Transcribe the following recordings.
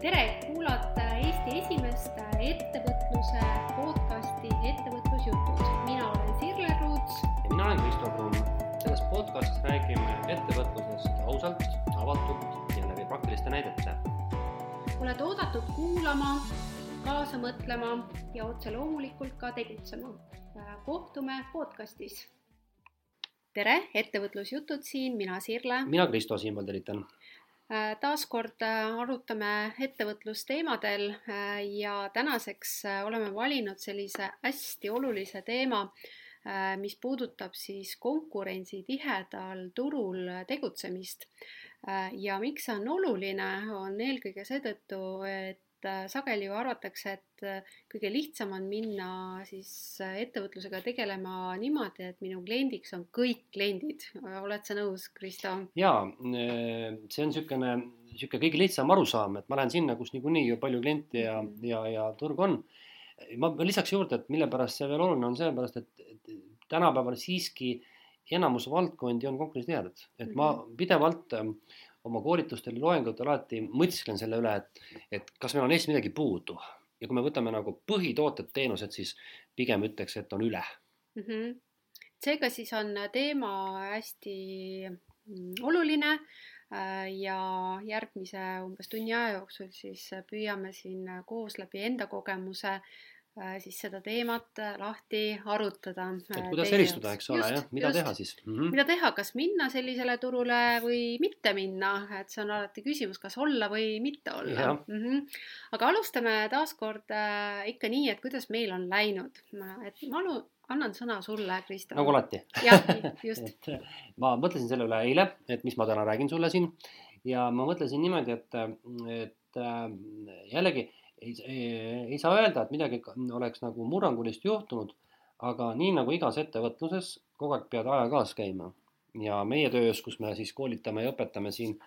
tere, kuulate Eesti esimest ettevõtluse podcasti Ettevõtlusjutud. mina olen Sirle Ruuts. ja mina olen Kristo Kruun. selles podcastis räägime ettevõtlusest ausalt, avatult ja läbi praktiliste näidete. oled oodatud kuulama, kaasa mõtlema ja otse loomulikult ka tegutsema. kohtume podcastis. tere, Ettevõtlusjutud siin, mina Sirle. mina Kristo siinpool tervitan taaskord äh, arutame ettevõtlusteemadel äh, ja tänaseks oleme valinud sellise hästi olulise teema, mis puudutab siis konkurentsitihedal turul tegutsemist. ja miks see on oluline, on eelkõige seetõttu, et sageli ju arvatakse, et kõige lihtsam on minna siis ettevõtlusega tegelema niimoodi, et minu kliendiks on kõik kliendid. oled sa nõus, Kristo? jaa, see on niisugune, niisugune kõige lihtsam arusaam, et ma lähen sinna, kus niikuinii ju palju kliente ja, ja, ja turg on. ma lisaks juurde, et mille pärast see veel oluline on, sellepärast et, et tänapäeval siiski enamus valdkondi on konkurentsitihedad, et ma mhm. pidevalt äh, oma koolitustel ja loengutel alati mõtisklen selle üle, et, et kas meil on Eestis midagi puudu ja kui me võtame nagu põhitooted, teenused, siis pigem ütleks, et on üle mm. -hmm. seega siis on teema hästi mm, oluline äh, ja järgmise umbes tunni aja jooksul siis püüame siin koos läbi enda kogemuse Äh, siis seda teemat äh, lahti arutada. et äh, kuidas eristuda, eks ole, jah, mida just. teha siis mm? -hmm. mida teha, kas minna sellisele turule või mitte minna, et see on alati küsimus, kas olla või mitte olla. Mm -hmm. aga alustame taaskord äh, ikka nii, et kuidas meil on läinud, et ma alu-, annan sõna sulle, Kristo. nagu alati. jah, just et ma mõtlesin selle üle eile, et mis ma täna räägin sulle siin ja ma mõtlesin niimoodi, et, et jällegi ei, ei, ei saa öelda, et midagi oleks nagu murrangulist juhtunud, aga nii nagu igas ettevõtluses, kogu aeg pead aja kaas käima. ja meie töös, kus me siis koolitame ja õpetame siin,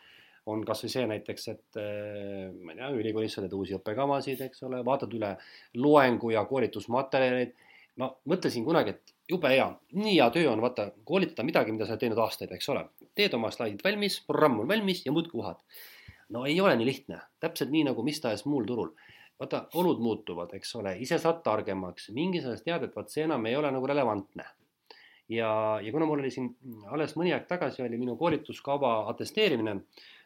on kasvõi see näiteks, et eh, ma ei tea, ülikoolis sa teed uusi õppekavasid, eks ole, vaatad üle loengu ja koolitusmaterjaleid. ma mõtlesin kunagi, et jube hea, nii hea töö on vaata koolitada midagi, mida sa oled teinud aastaid, eks ole. teed oma slaidid valmis, programm on valmis ja muudkui uhad. no ei ole nii lihtne, täpselt nii nagu mis tahes muul turul vaata, olud muutuvad, eks ole, ise saad targemaks, mingi sellest tead, et vaat see enam ei ole nagu relevantne. ja, ja kuna mul oli siin alles mõni aeg tagasi oli minu koolituskava atesteerimine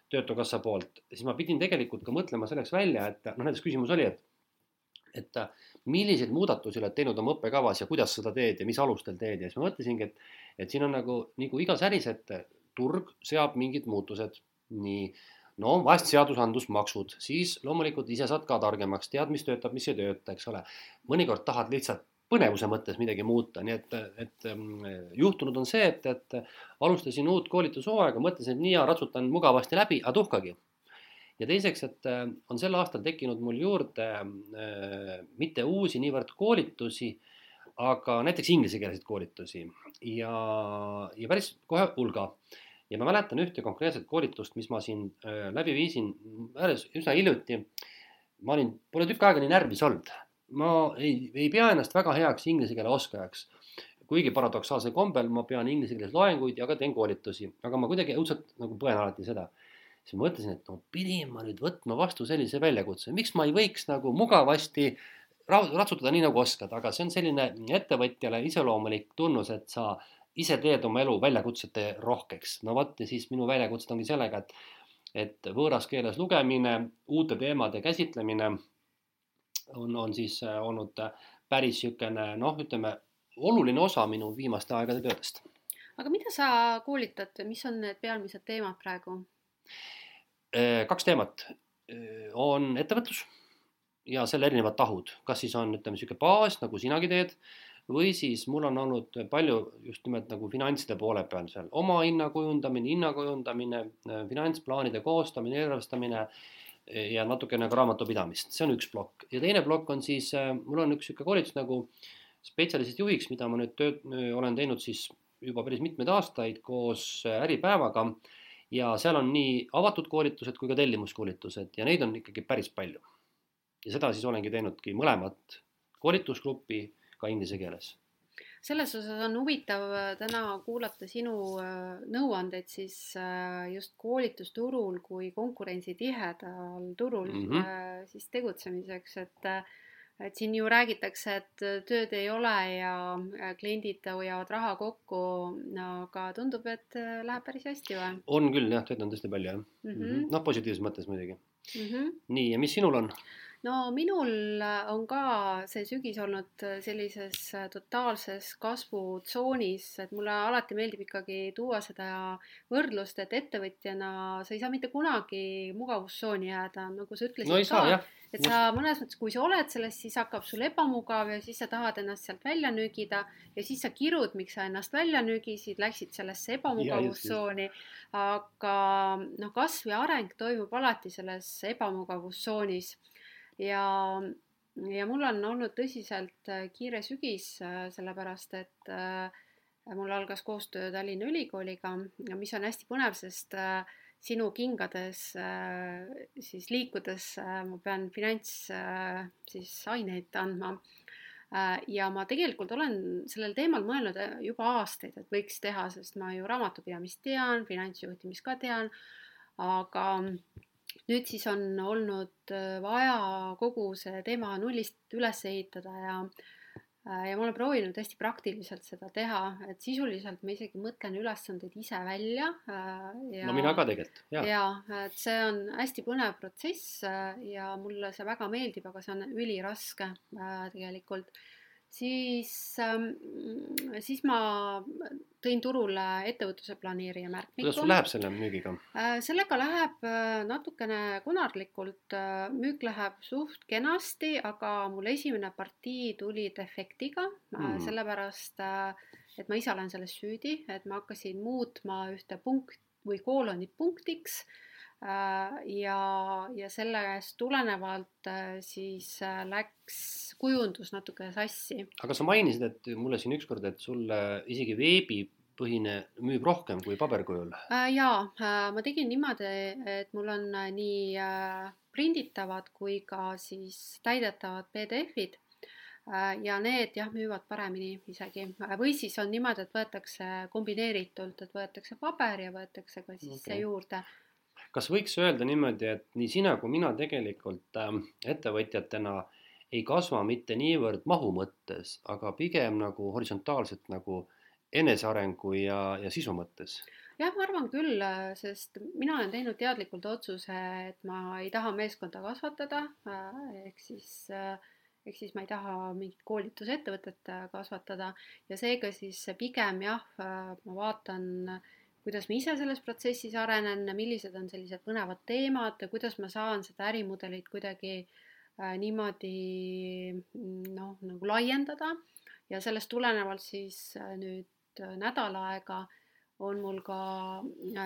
Töötukassa poolt, siis ma pidin tegelikult ka mõtlema selleks välja, et noh, näiteks küsimus oli, et et milliseid muudatusi oled teinud oma õppekavas ja kuidas seda teed ja mis alustel teed. Ja siis ma mõtlesingi, et, et siin on nagu, nagu igas äris, et turg seab mingid muutused, nii no vahest seadusandlus, maksud, siis loomulikult ise saad ka targemaks, tead, mis töötab, mis ei tööta, eks ole. mõnikord tahad lihtsalt põnevuse mõttes midagi muuta, nii et, et mm, juhtunud on see, et, et alustasin uut koolitushooaega, mõtlesin, et nii hea, ratsutan mugavasti läbi, aga tuhkagi. ja teiseks, et äh, on sel aastal tekkinud mul juurde äh, mitte uusi niivõrd koolitusi, aga näiteks inglisekeelseid koolitusi ja, ja päris kohe hulga ja ma mäletan ühte konkreetset koolitust, mis ma siin äh, läbi viisin üsna hiljuti. ma olin, pole tükk aega nii närvis olnud, ma ei, ei pea ennast väga heaks inglise keele oskajaks. kuigi paradoksaalsel kombel ma pean inglise keeles loenguid ja ka teen koolitusi, aga ma kuidagi õudselt nagu põen alati seda. siis ma mõtlesin, et no pidin ma nüüd võtma vastu sellise väljakutse, miks ma ei võiks nagu mugavasti ratsutada nii nagu oskad, aga see on selline ettevõtjale iseloomulik tunnus, et sa ise teed oma elu väljakutsete rohkeks. no vot ja siis minu väljakutsed ongi sellega, et, et võõras keeles lugemine, uute teemade käsitlemine on, on siis äh, olnud päris niisugune noh, ütleme oluline osa minu viimaste aegade töödest. aga mida sa koolitad, mis on need peamised teemad praegu? Äh, kaks teemat äh, on ettevõtlus ja selle erinevad tahud, kas siis on, ütleme, niisugune baas, nagu sinagi teed või siis mul on olnud palju just nimelt nagu finantside poole peal seal. Oma hinna kujundamine, hinna kujundamine, finantsplaanide koostamine, eelarvestamine ja natukene ka raamatupidamist, see on üks plokk. Ja teine plokk on siis, mul on üks niisugune koolitus nagu spetsialistist juhiks, mida ma nüüd tööd, olen teinud siis juba päris mitmeid aastaid koos Äripäevaga. Ja seal on nii avatud koolitused kui ka tellimuskoolitused ja neid on ikkagi päris palju. ja seda siis olengi teinudki mõlemat koolitusgruppi ka inglise keeles. selles osas on huvitav äh, täna kuulata sinu äh, nõuandeid siis äh, just koolitusturul kui konkurentsitihedal turul mm -hmm. siis tegutsemiseks, et et siin ju räägitakse, et tööd ei ole ja kliendid hoiavad raha kokku, aga tundub, et läheb päris hästi või? on küll jah, tööd on tõesti palju jah mm -hmm.. noh, positiivses mõttes muidugi mm. -hmm. nii, ja mis sinul on? No minul äh, on ka see sügis olnud äh, sellises äh, totaalses kasvutsoonis, et mulle alati meeldib ikkagi tuua seda võrdlust, et ettevõtjana sa ei saa mitte kunagi mugavustsooni jääda, nagu sa ütlesid no, ka. Saa, et sa mõnes mõttes, kui sa oled selles, siis hakkab sul ebamugav ja siis sa tahad ennast sealt välja nügida ja siis sa kirud, miks sa ennast välja nügisid, läksid sellesse ebamugavustsooni. aga noh, kasv ja areng toimub alati selles ebamugavustsoonis ja, ja mul on olnud tõsiselt äh, kiire sügis, äh, sellepärast et äh, mul algas koostöö Tallinna Ülikooliga, mis on hästi põnev, sest sinu kingades siis liikudes ma pean finants siis aineid andma. ja ma tegelikult olen sellel teemal mõelnud juba aastaid, et võiks teha, sest ma ju raamatupidamist tean, finantsjuhtimist ka tean, aga nüüd siis on olnud äh, vaja kogu see teema nullist üles ehitada ja äh, ja ma olen proovinud hästi praktiliselt seda teha, et sisuliselt ma isegi mõtlen ülesandeid ise välja. Äh, ja, no mina ka tegelikult, jaa. jaa, et see on hästi põnev protsess ja mulle see väga meeldib, aga see on üliraske tegelikult siis, ähm, siis ma tõin turule ettevõtluse planeerija märkmiku. kuidas sul läheb selle müügiga? Äh, sellega läheb äh, natukene konarlikult, äh, müük läheb suht kenasti, aga mul esimene partii tuli defektiga mm., sellepärast et ma ise olen selles süüdi, et ma hakkasin muutma ühte punkt või koolonit punktiks ja, ja sellest tulenevalt siis läks kujundus natuke sassi. aga sa mainisid, et mulle siin ükskord, et sulle isegi veebipõhine müüb rohkem kui paberkujul äh,. jaa äh,, ma tegin niimoodi, et mul on äh, nii äh, prinditavad kui ka siis täidetavad PDF-id äh, ja need jah, müüvad paremini isegi või siis on niimoodi, et võetakse kombineeritult, et võetakse paber ja võetakse ka siis okay. juurde kas võiks öelda niimoodi, et nii sina kui mina tegelikult äh, ettevõtjatena ei kasva mitte niivõrd mahu mõttes, aga pigem nagu horisontaalselt nagu enesearengu ja, ja sisu mõttes? jah, ma arvan küll, sest mina olen teinud teadlikult otsuse, et ma ei taha meeskonda kasvatada, ehk siis ehk siis ma ei taha mingit koolitusettevõtet kasvatada ja seega siis pigem jah, ma vaatan, kuidas ma ise selles protsessis arenen, millised on sellised põnevad teemad, kuidas ma saan seda ärimudelit kuidagi äh, Äh, niimoodi mm, noh, nagu laiendada. Ja sellest tulenevalt siis äh, nüüd äh, nädal aega on mul ka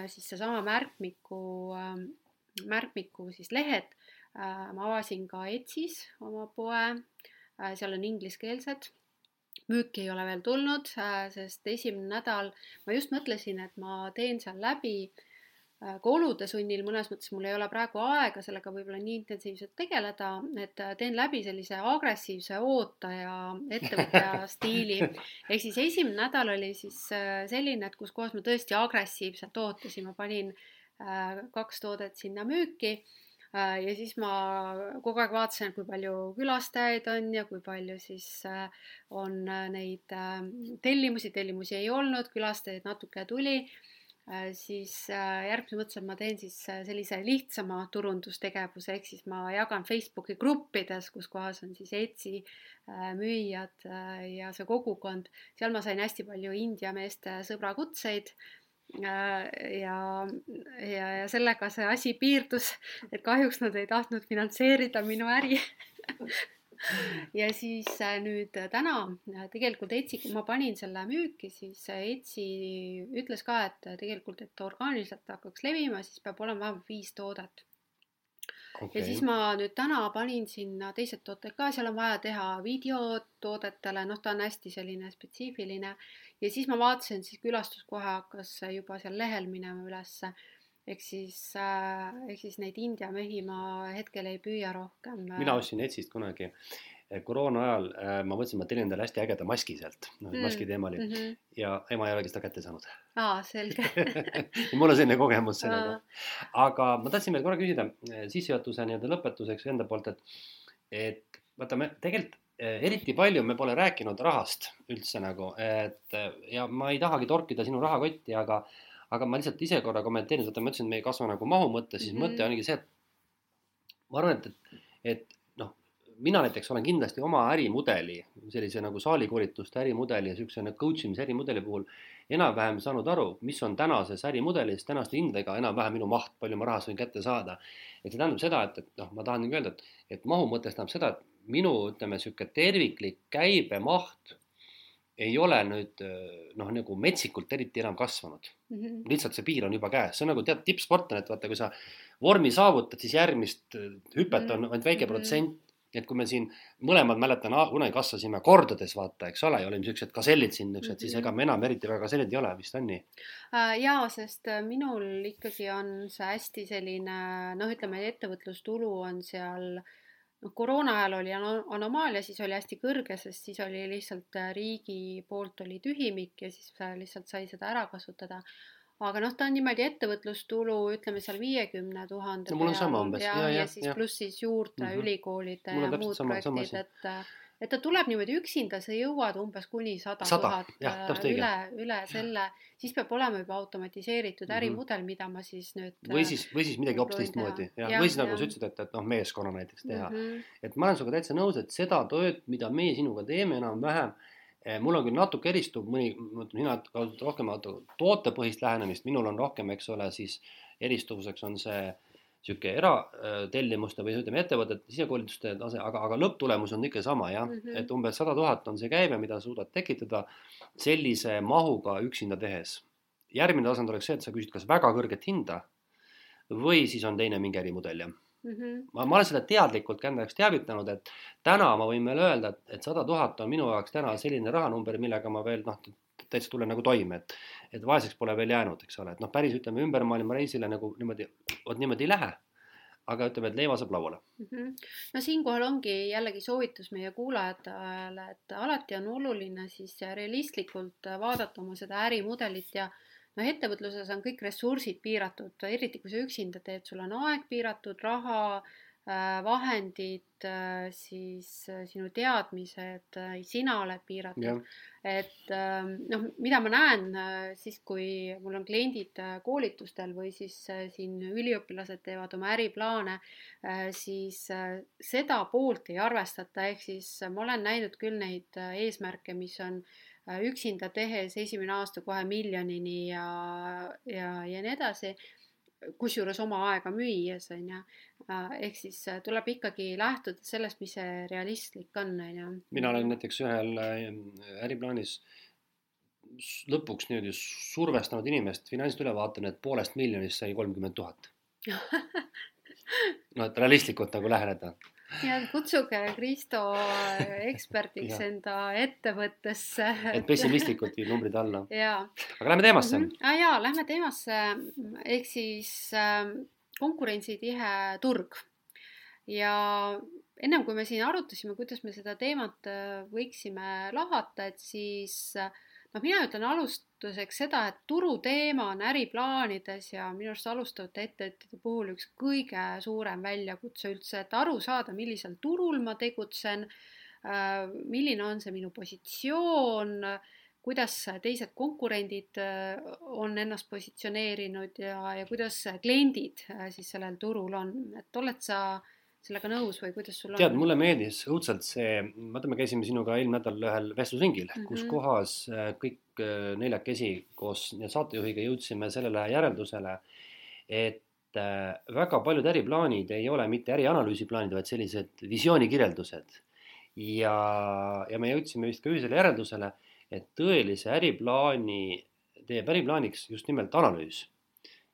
siis seesama märkmiku, märkmiku siis lehed. ma avasin ka Etsis oma poe, seal on ingliskeelsed müüki ei ole veel tulnud, sest esimene nädal ma just mõtlesin, et ma teen seal läbi Äh, ka olude sunnil mõnes mõttes mul ei ole praegu aega sellega võib-olla nii intensiivselt tegeleda, et äh, teen läbi sellise agressiivse ootaja ettevõtja stiili. ehk siis esimene nädal oli siis äh, selline, et kus kohas ma tõesti agressiivselt ootasin, ma panin kaks toodet sinna müüki ja siis ma kogu aeg vaatasin, kui palju külastajaid on ja kui palju siis on neid tellimusi, tellimusi ei olnud, külastajaid natuke tuli. Äh, siis äh, järgmisena mõtlesin, et ma teen siis äh, sellise lihtsama turundustegevuse, ehk siis ma jagan Facebooki gruppides, kus kohas on siis Etsy müüjad ja see kogukond, seal ma sain hästi palju India meeste sõbrakutseid ja, ja, ja sellega see asi piirdus, et kahjuks nad ei tahtnud finantseerida minu äri. Ja siis äh, nüüd äh, täna äh, tegelikult Etsi, kui ma panin selle müüki, siis Etsi ütles ka, et tegelikult, et orgaaniliselt hakkaks levima, siis peab olema vähemalt viis toodet okay.. ja siis ma nüüd täna panin sinna teised tooted ka, seal on vaja teha videot toodetele, noh, ta on hästi selline spetsiifiline. Ja siis ma vaatasin, siis külastuskohe hakkas juba seal lehel minema ülesse. Ehk siis äh,, ehk siis neid India mehi ma hetkel ei püüa rohkem äh.... mina ostsin Etsist kunagi koroona ajal äh, ma mõtlesin, ma tellin endale hästi ägeda maski sealt, noh Mm, maski teema oli mm -hmm. ja ema ei olegi seda kätte saanud aa, selge mul on selline kogemus sellega aga ma tahtsin veel korra küsida eh, sissejuhatuse nii-öelda lõpetuseks enda poolt, et, et vaata, me tegelikult eh, eriti palju me pole rääkinud rahast üldse nagu, et eh, ja ma ei tahagi torkida sinu rahakotti, aga, aga ma lihtsalt ise korra kommenteerin, vaata, ma ütlesin, et me ei kasva nagu mahu mõttes, siis mm. -hmm. mõte ongi see, et ma arvan, et, et, mina näiteks olen kindlasti oma ärimudeli, sellise nagu saalikoolituste ärimudeli ja niisuguse nagu coach imise ärimudeli puhul enam-vähem saanud aru, mis on tänases ärimudelis tänaste hindadega enam-vähem minu maht, palju ma rahast võin kätte saada. et see tähendab seda, et, et noh, ma tahan öelda, et, et mahu mõttes tähendab seda, et minu ütleme, niisugune terviklik käibemaht ei ole nüüd noh, nagu metsikult eriti enam kasvanud mm. -hmm. lihtsalt see piir on juba käes, see on nagu tead tippsportlane, et vaata, kui sa vormi saavutad, siis järgmist äh, hüpet on ainult väike Mhm. protsent. Et kui me siin mõlemad mäletan, kunagi kasvasime kordades, vaata, eks ole, ja olime siuksed gasellid siin niisugused, siis Mhm. ega me enam eriti väga gasellid ei ole, vist on nii? Äh, jaa, sest äh, minul ikkagi on see hästi selline noh, ütleme ettevõtlustulu on seal noh, koroona ajal oli ano- anomaalia, siis oli hästi kõrge, sest siis oli lihtsalt äh, riigi poolt oli tühimik ja siis lihtsalt sai seda ära kasutada. Aga noh, ta on niimoodi ettevõtlustulu, ütleme seal viiekümne tuhande No mul on sama umbes, ja, ja, ja, ja, ja siis ja. pluss siis juurde mm. -hmm. on ja muud sama- projektid, et äh, et ta tuleb niimoodi üksinda, sa jõuad umbes kuni sada tuhat äh, üle, üle selle, siis peab olema juba automatiseeritud Mhm. ärimudel, mida ma siis nüüd või siis, või siis midagi hoopis teistmoodi ja, Jah, või siis nagu sa ütlesid, et, et noh, meeskonna näiteks teha mm. -hmm. et ma olen sinuga täitsa nõus, et seda tööd, mida meie sinuga teeme enam-vähem, mul on küll natuke eristub mõni, mina kasutan rohkem tootepõhist lähenemist, minul on rohkem, eks ole, siis eristuvuseks on see niisugune eratellimuste või ütleme, ettevõtete sisekoolituste tase, aga, aga lõpptulemus on ikka sama jah mm. -hmm. et umbes sada tuhat on see käive, mida suudad tekitada sellise mahuga üksinda tehes. järgmine tasand oleks see, et sa küsid kas väga kõrget hinda või siis on teine mingi ärimudel jah Mm -hmm. ma, ma olen seda teadlikult ka enda jaoks teavitanud, et täna ma võin veel öelda, et, et sada tuhat on minu jaoks täna selline rahanumber, millega ma veel noh, täitsa tulen nagu toime, et, et vaeseks pole veel jäänud, eks ole, et noh, päris ütleme ümber maailma reisile nagu niimoodi, vot niimoodi ei lähe. aga ütleme, et leiva saab lauale. Mhm. no siinkohal ongi jällegi soovitus meie kuulajatele, et alati on oluline siis realistlikult vaadata oma seda ärimudelit ja noh, ettevõtluses on kõik ressursid piiratud, eriti kui sa üksinda teed, sul on aeg piiratud, raha, vahendid, siis sinu teadmised, sina oled piiratud. et noh, mida ma näen siis, kui mul on kliendid koolitustel või siis siin üliõpilased teevad oma äriplaane, siis seda poolt ei arvestata, ehk siis ma olen näinud küll neid eesmärke, mis on üksinda tehes esimene aasta kohe miljonini ja, ja, ja nii edasi kusjuures oma aega müües, on ju. ehk siis tuleb ikkagi lähtuda sellest, mis see realistlik on, on ju. mina olen näiteks ühel äriplaanis lõpuks niimoodi survestanud inimest finantsist üle vaatan, et poolest miljonist sai kolmkümmend tuhat. no et realistlikult nagu läheneda ja kutsuge Kristo eksperdiks enda ettevõttesse. et pessimistlikult viib numbrid alla. aga lähme teemasse mm. -hmm. Ah, jaa, lähme teemasse ehk siis äh, konkurentsitihe turg. ja ennem kui me siin arutasime, kuidas me seda teemat võiksime lahata, et siis noh, mina ütlen alustuseks seda, et turuteema on äriplaanides ja minu arust alustavate ettevõtjate puhul üks kõige suurem väljakutse üldse, et aru saada, millisel turul ma tegutsen, milline on see minu positsioon, kuidas teised konkurendid on ennast positsioneerinud ja, ja kuidas kliendid siis sellel turul on, et oled sa sellega nõus või kuidas sul on? tead, mulle meeldis õudselt see, vaata, me käisime sinuga eelmine nädal ühel vestlusringil mm, -hmm. kus kohas kõik neljakesi koos saatejuhiga jõudsime sellele järeldusele, et väga paljud äriplaanid ei ole mitte ärianalüüsiplaanid, vaid sellised visioonikirjeldused. ja, ja me jõudsime vist ka ühisele järeldusele, et tõelise äriplaani teeb äriplaaniks just nimelt analüüs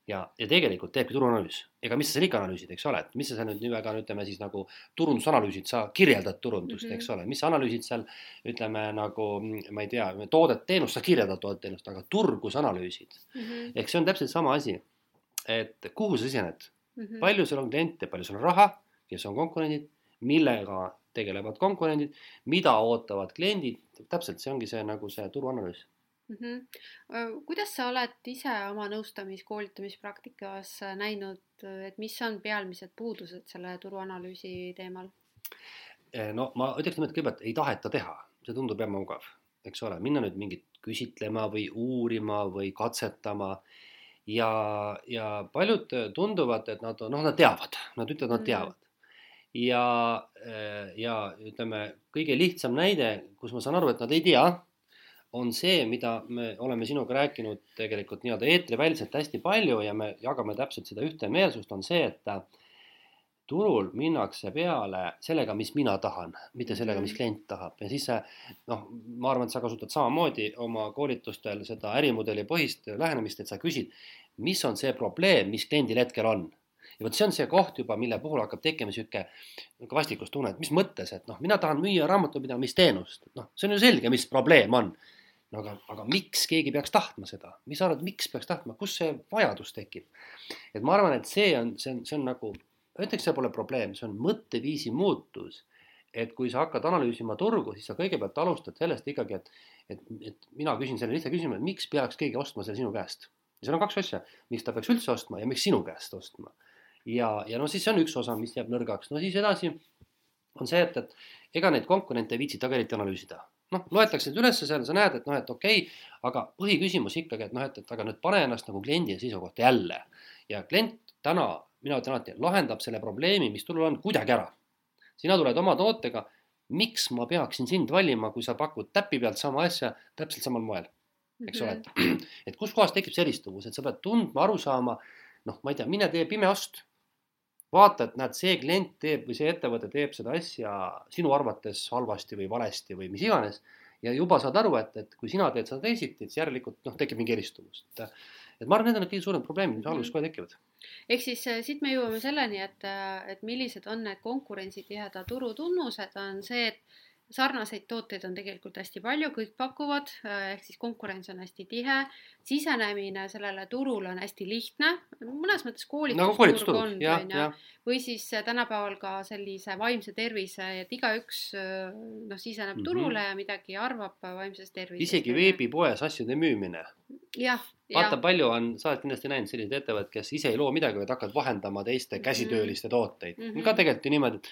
ja, ja tegelikult teebki turuanalüüs, ega mis sa seal ikka analüüsid, eks ole, et mis sa seal nüüd väga ütleme siis nagu turundusanalüüsid, sa kirjeldad turundust mm, -hmm. eks ole, mis sa analüüsid seal ütleme nagu ma ei tea, toodet-teenust, sa kirjeldad toodet-teenust, aga turgu sa analüüsid mm. -hmm. ehk see on täpselt sama asi, et kuhu sa sisened mm, -hmm. palju sul on kliente, palju sul on raha, kes on konkurendid, millega tegelevad konkurendid, mida ootavad kliendid, täpselt see ongi see nagu see turuanalüüs mm. -hmm. kuidas sa oled ise oma nõustamis-koolitamispraktikas näinud, et mis on pealmised puudused selle turuanalüüsi teemal? No ma ütleks et kõigepealt ei taheta teha, see tundub ebamugav, eks ole, minna nüüd mingit küsitlema või uurima või katsetama ja, ja paljud tunduvad, et nad on, noh, nad teavad, nad ütlevad, nad mhm. teavad. ja, ja ütleme, kõige lihtsam näide, kus ma saan aru, et nad ei tea, on see, mida me oleme sinuga rääkinud tegelikult nii-öelda eetriväliselt hästi palju ja me jagame täpselt seda ühte meelsust, on see, et turul minnakse peale sellega, mis mina tahan, mitte sellega, mis mhm. klient tahab ja siis see noh, ma arvan, et sa kasutad samamoodi oma koolitustel seda ärimudeli põhist lähenemist, et sa küsid, mis on see probleem, mis kliendil hetkel on. ja vot see on see koht juba, mille puhul hakkab tekkima sihuke vastikustunne, et mis mõttes, et noh, mina tahan müüa raamatupidamisteenust, noh, see on ju selge, mis probleem on no aga, aga miks keegi peaks tahtma seda, mis sa arvad, miks peaks tahtma, kus see vajadus tekib? et ma arvan, et see on, see on, see on nagu ütleks, see pole probleem, see on mõtteviisi muutus. et kui sa hakkad analüüsima turgu, siis sa kõigepealt alustad sellest ikkagi, et, et, et mina küsin selle lihtsa küsimuse, miks peaks keegi ostma selle sinu käest. ja seal on kaks asja, miks ta peaks üldse ostma ja miks sinu käest ostma. ja, ja no siis see on üks osa, mis jääb nõrgaks, no siis edasi on see, et, et ega neid konkurente ei viitsita ka eriti analüüsida noh, loetakse need ülesse seal, sa näed, et noh, et okei okay,, aga põhiküsimus ikkagi, et noh, et, et aga nüüd pane ennast nagu kliendi seisukohta jälle. ja klient täna mina ütlen alati, lahendab selle probleemi, mis turul on, kuidagi ära. sina tuled oma tootega, miks ma peaksin sind valima, kui sa pakud täpi pealt sama asja täpselt samal moel, eks ole, et, mhm. et kuskohast tekib see eristuvus, et sa pead tundma, aru saama, noh, ma ei tea, mine tee pime ost. Vaata, et näed, see klient teeb või see ettevõte teeb seda asja sinu arvates halvasti või valesti või mis iganes. Ja juba saad aru, et, et kui sina teed seda teisiti, siis järelikult noh, tekib mingi eristus, et et ma arvan, need on need kõige suuremad probleemid, mis alguses kohe tekivad. Ehk siis äh, siit me jõuame selleni, et, äh, et millised on need konkurentsitiheda turu tunnused, on see, et sarnaseid tooteid on tegelikult hästi palju, kõik pakuvad, äh, ehk siis konkurents on hästi tihe, sisenemine sellele turule on hästi lihtne, mõnes mõttes koolitusturg nagu on, on ju, või siis tänapäeval ka sellise vaimse tervise, et igaüks noh, siseneb mm -hmm. turule ja midagi arvab vaimsest tervisest. isegi veebipoes asjade müümine. jah, vaata, palju on, sa oled kindlasti näinud selliseid ettevõtteid, kes ise ei loo midagi, vaid hakkavad vahendama teiste käsitööliste tooteid mm. -hmm. ka tegelikult ju niimoodi, et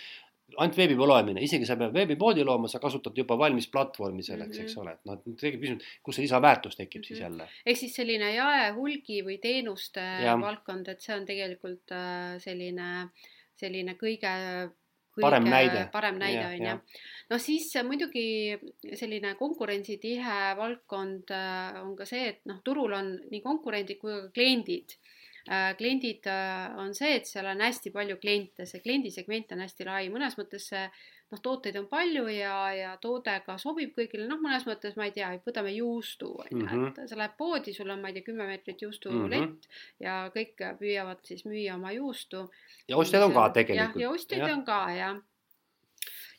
ainult veebipoe loemine, isegi sa pead veebipoodi looma, sa kasutad juba valmis platvormi selleks mm, -hmm. eks ole, et noh, tekib küsimus, kus see lisaväärtus tekib mm -hmm. siis mhm. jälle. ehk siis selline jae, hulgi või teenuste ja. valdkond, et see on tegelikult äh, selline, selline kõige kõige parem näide, parem näide on ju. noh, siis muidugi selline konkurentsitihe valdkond äh, on ka see, et noh, turul on nii konkurendid kui ka kliendid Äh, kliendid äh, on see, et seal on hästi palju kliente, see kliendisegment on hästi lai, mõnes mõttes see noh, tooteid on palju ja, ja toode ka sobib kõigile, noh, mõnes mõttes ma ei tea, võtame juustu on ju, mhm. et sa lähed poodi, sul on, ma ei tea, kümme meetrit juustulett mm -hmm. ja kõik püüavad siis müüa oma juustu. ja ostjaid on ka tegelikult. ja ostjaid on ka jah.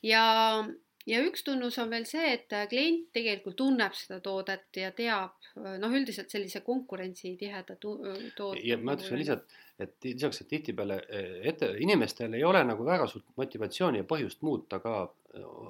ja, ja üks tunnus on veel see, et klient tegelikult tunneb seda toodet ja teab, noh, üldiselt sellise konkurentsitiheda toote. ja ma ütleks veel lihtsalt, et lisaks, et tihtipeale ette, inimestel ei ole nagu väga suurt motivatsiooni ja põhjust muuta ka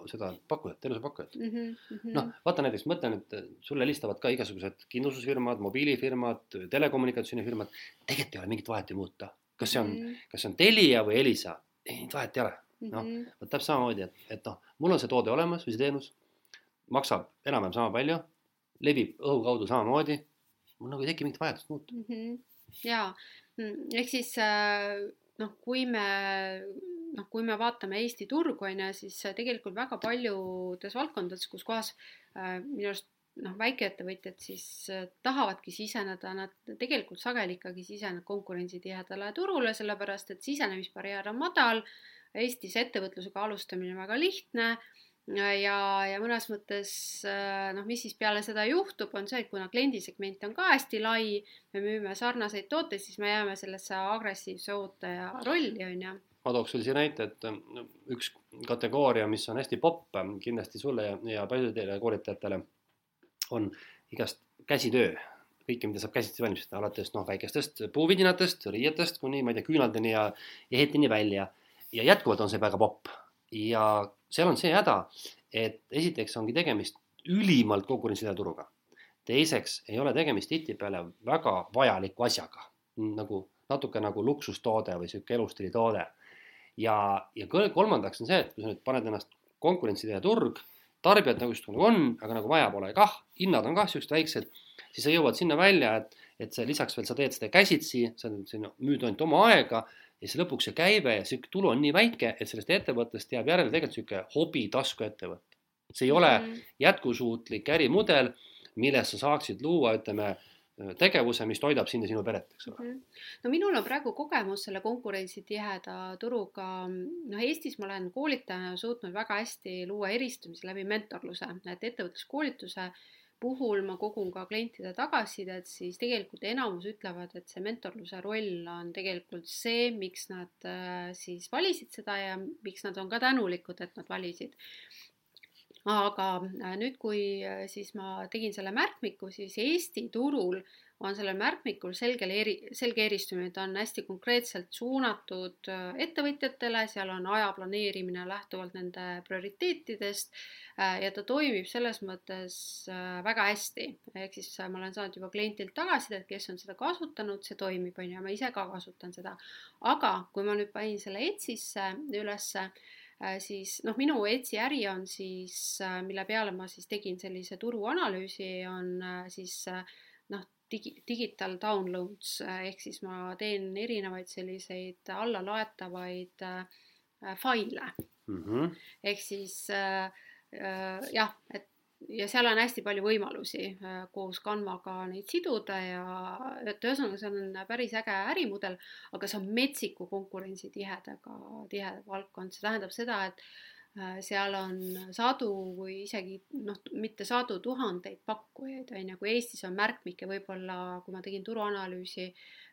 seda pakkujat, teenusepakkujat mm. -hmm. noh, vaata näiteks, mõtle nüüd, sulle helistavad ka igasugused kindlustusfirmad, mobiilifirmad, telekommunikatsioonifirmad, tegelikult ei ole mingit vahet ju muuta, kas see on mm, -hmm. kas see on Telia või Elisa, ei, vahet ei ole. Noh, mhm. vot täpselt samamoodi, et, et noh, mul on see toode olemas või see teenus, maksab enam-vähem sama palju levib õhu kaudu samamoodi. mul nagu ei teki mingit vajadust muuta mm. -hmm. ja mm, ehk siis äh, noh, kui me noh, kui me vaatame Eesti turgu on ju, siis tegelikult väga paljudes valdkondades, kus kohas äh, minu arust noh, väikeettevõtjad siis äh, tahavadki siseneda, nad tegelikult sageli ikkagi sisenevad konkurentsitihedale turule, sellepärast et sisenemisbarjäär on madal. Eestis ettevõtlusega alustamine on väga lihtne ja, ja mõnes mõttes äh, noh, mis siis peale seda juhtub, on see, et kuna kliendisegment on ka hästi lai, me müüme sarnaseid tooteid, siis me jääme sellesse agressiivse ootaja rolli, on ju. ma tooks veel siia näite, et üks kategooria, mis on hästi popp kindlasti sulle ja, ja paljudele koolitajatele, on igast käsitöö kõike, mida saab käsitsi valmistada, alates noh, väikestest puuvidinatest, riietest kuni ma ei tea, küünaldeni ja, ja hetini välja. Ja jätkuvalt on see väga popp ja seal on see häda, et esiteks ongi tegemist ülimalt konkurentsitiheda turuga. teiseks ei ole tegemist tihtipeale väga vajaliku asjaga, nagu natuke nagu luksustoode või sihuke elustiilitoode. ja, ja kolmandaks on see, et kui sa nüüd paned ennast konkurentsitihe turg, tarbijad nagu justkui nagu on, aga nagu vaja pole kah, hinnad on kah siuksed väiksed, siis sa jõuad sinna välja, et, et sa lisaks veel sa teed seda käsitsi, sa müüd ainult oma aega ja siis lõpuks see käive ja sihuke tulu on nii väike, et sellest ettevõttest jääb järele tegelikult sihuke hobi taskuettevõte see ei ole -hmm. jätkusuutlik ärimudel, milles sa saaksid luua, ütleme, tegevuse, mis toidab sind ja sinu peret, eks ole mm. -hmm. no minul on praegu kogemus selle konkurentsitiheda turuga, noh, Eestis ma olen koolitajana suutnud väga hästi luua eristumisi läbi mentorluse, et ettevõtluskoolituse puhul ma kogun ka klientide tagasisidet, siis tegelikult enamus ütlevad, et see mentorluse roll on tegelikult see, miks nad äh, siis valisid seda ja miks nad on ka tänulikud, et nad valisid. Aga äh, nüüd, kui äh, siis ma tegin selle märkmiku, siis Eesti turul on sellel märkmikul selgel eri, selge eristumine, ta on hästi konkreetselt suunatud äh, ettevõtjatele, seal on aja planeerimine lähtuvalt nende prioriteetidest ja ta toimib selles mõttes väga hästi. ehk siis ma olen saanud juba klientilt tagasisidet, kes on seda kasutanud, see toimib, on ju, ma ise ka kasutan seda. aga kui ma nüüd panin selle Etsisse ülesse Äh, siis noh, minu Etsi äri on siis, äh, mille peale ma siis tegin sellise turuanalüüsi, on äh, siis noh, digi, digital downloads ehk siis ma teen erinevaid selliseid allalaetavaid äh, faile mm. -hmm. ehk siis äh, äh, jah, et ja seal on hästi palju võimalusi äh, koos Canvaga neid siduda ja et ühesõnaga, see on päris äge ärimudel, aga see on metsiku konkurentsitihedaga, tihe valdkond, see tähendab seda, et äh, seal on sadu või isegi noh, mitte sadu, tuhandeid pakkujaid, on ju, kui Eestis on märkmikke võib-olla, kui ma tegin turuanalüüsi,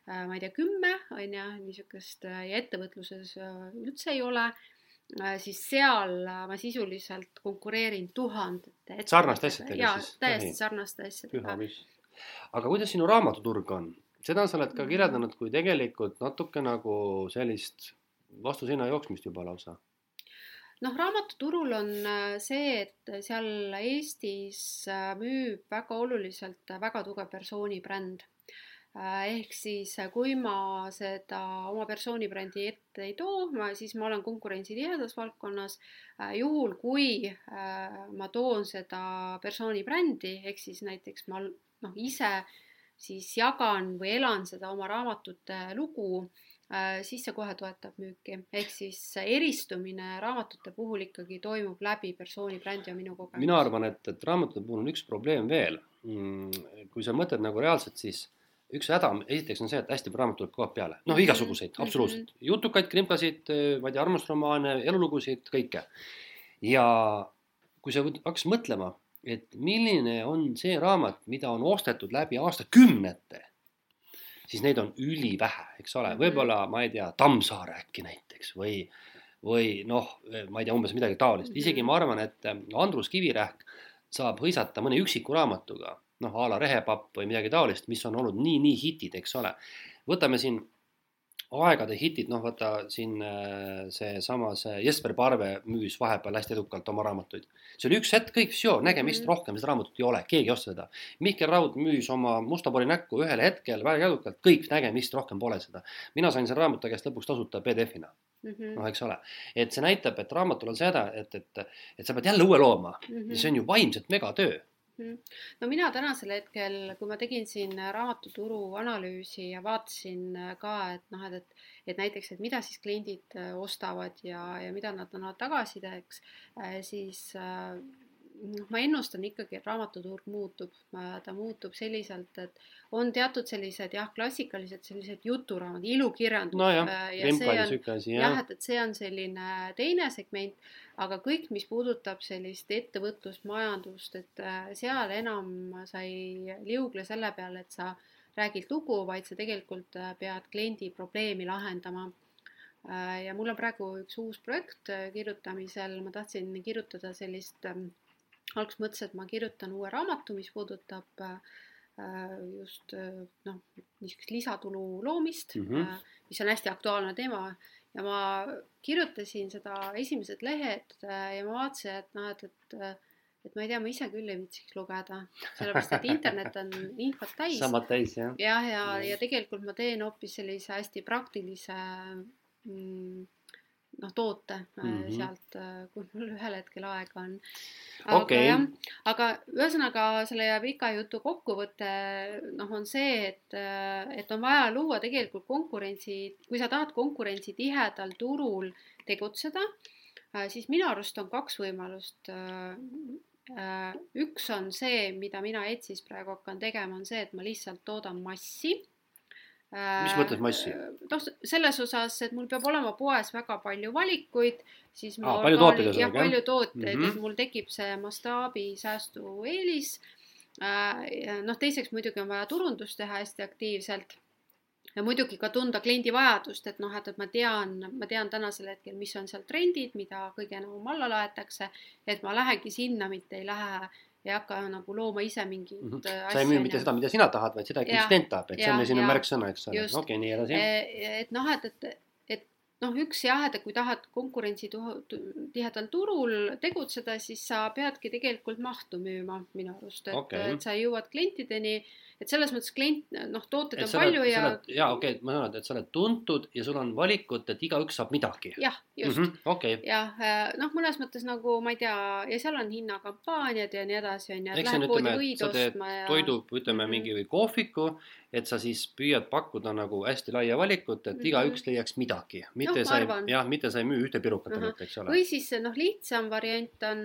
äh, ma ei tea, kümme, on ju, niisugust ja ettevõtluses üldse ei ole Äh, siis seal äh, ma sisuliselt konkureerin tuhandete sarnaste asjadega jaa, täiesti sarnaste asjadega. aga kuidas sinu raamatuturg on? seda sa oled ka mm. kirjeldanud kui tegelikult natuke nagu sellist vastu seina jooksmist juba lausa. Noh, raamatuturul on äh, see, et seal Eestis müüb väga oluliselt väga tugev persoonibränd Äh, ehk siis, äh, kui ma seda oma persooni brändi ette ei too, siis ma olen konkurentsitihedas valdkonnas. Äh, juhul, kui ma toon seda persooni brändi, ehk siis näiteks ma noh, ise siis jagan või elan seda oma raamatute lugu, siis see kohe toetab müüki. ehk siis eristumine raamatute puhul ikkagi toimub läbi persooni brändi ja minu kogemus. mina arvan, et, et raamatute puhul on üks probleem veel. Mm, kui sa mõtled nagu reaalselt, siis üks häda, esiteks on see, et hästi palju raamatuid aeg peale, noh, mhm. igasuguseid absoluutselt, jutukaid, krimplasid, ma ei tea, armastusromaane, elulugusid, kõike. ja kui sa hakkasid mõtlema, et milline on see raamat, mida on ostetud läbi aastakümnete, siis neid on ülivähe, eks ole, mhm. võib-olla ma ei tea, Tammsaare äkki näiteks või, või noh, ma ei tea, umbes midagi taolist, isegi mhm. ma arvan, et Andrus Kivirähk saab hõisata mõne üksiku raamatuga noh, a la Rehepapp või midagi taolist, mis on olnud nii-nii hitid, eks ole. võtame siin aegade hitid, noh vaata siin äh, seesama, see Jesper Parve müüs vahepeal hästi edukalt oma raamatuid. see oli üks hetk, kõik, nägemist mm rohkem seda raamatut ei ole, keegi ei osta seda. Mihkel Raud müüs oma Musta pori näkku ühel hetkel väga edukalt, kõik, nägemist rohkem pole seda. mina sain selle raamatu käest lõpuks tasuta PDF-ina mm -hmm. noh, eks ole, et see näitab, et raamatul on seda, et, et, et sa pead jälle uue looma mm -hmm. ja see on ju vaimselt megatöö. No mina tänasel hetkel, kui ma tegin siin raamatuturu analüüsi ja vaatasin äh, ka, et noh, et, et, et näiteks, et mida siis kliendid äh, ostavad ja, ja mida nad annavad tagasisideks, äh, siis noh, ma ennustan ikkagi, et raamatuturg muutub, ta muutub selliselt, et on teatud sellised jah, klassikalised sellised juturaamatud, ilukirjandus no. ja see on asi, jah, et, et see on selline teine segment, aga kõik, mis puudutab sellist ettevõtlust, majandust, et äh, seal enam sa ei liugle selle peale, et sa räägid lugu, vaid sa tegelikult äh, pead kliendi probleemi lahendama äh, ja mul on praegu üks uus projekt kirjutamisel, ma tahtsin kirjutada sellist ähm, alguses mõtlesin, et ma kirjutan uue raamatu, mis puudutab just noh, niisugust lisatulu loomist mm. -hmm. mis on hästi aktuaalne teema ja ma kirjutasin seda esimesed lehed äh, ja ma vaatasin, et noh, et, et et ma ei tea, ma ise küll ei viitsiks lugeda, sellepärast et internet on infot täis. samad täis jah. jah, ja, ja, ja tegelikult ma teen hoopis sellise hästi praktilise mm, noh, toote mm. -hmm. sealt, kui mul ühel hetkel aega on. Okei. jah, aga ühesõnaga selle pika jutu kokkuvõte noh, on see, et, et on vaja luua tegelikult konkurentsi, kui sa tahad konkurentsitihedal turul tegutseda, siis minu arust on kaks võimalust üks on see, mida mina Etsis praegu hakkan tegema, on see, et ma lihtsalt toodan massi. Mis mõttes massi? noh, selles osas, et mul peab olema poes väga palju valikuid, siis ma Aa, palju tooteid ühesõnaga, jah? palju tooteid mm, Mhm. -hmm. et mul tekib see mastaabisäästu eelis. noh, teiseks muidugi on vaja turundust teha hästi aktiivselt ja muidugi ka tunda kliendi vajadust, et noh, et, et ma tean, ma tean tänasel hetkel, mis on seal trendid, mida kõige enam alla laetakse, et ma lähengi sinna, mitte ei lähe, ei hakka nagu looma ise mingit Mhm. äh, sa ei müü mitte seda, mida sina tahad, vaid seda, mis klient tahab, et see on sinu jah, märksõna, eks ole. okei, nii edasi. et noh, et, et, et noh, üks jah, et kui tahad konkurentsi tihedal turul tegutseda, siis sa peadki tegelikult mahtu müüma minu arust, et okay. et sa jõuad klientideni, et selles mõttes klient, noh, tooteid on palju oled, ja jaa, okei okay,, ma saan aru, et sa oled tuntud ja sul on valikut, et igaüks saab midagi. jah, just mm -hmm. okei, jah, noh, mõnes mõttes nagu ma ei tea, ja seal on hinnakampaaniad ja nii edasi, on ju, et lähed poodi võid ostma ja toidu, ütleme Mhm. mingi või kohviku, et sa siis püüad pakkuda nagu hästi laia valikut, et Mhm. igaüks leiaks midagi, mitte Noh, ma sa ei, jah, mitte sa ei müü ühte pirukat ainult, eks ole. või siis noh, lihtsam variant on,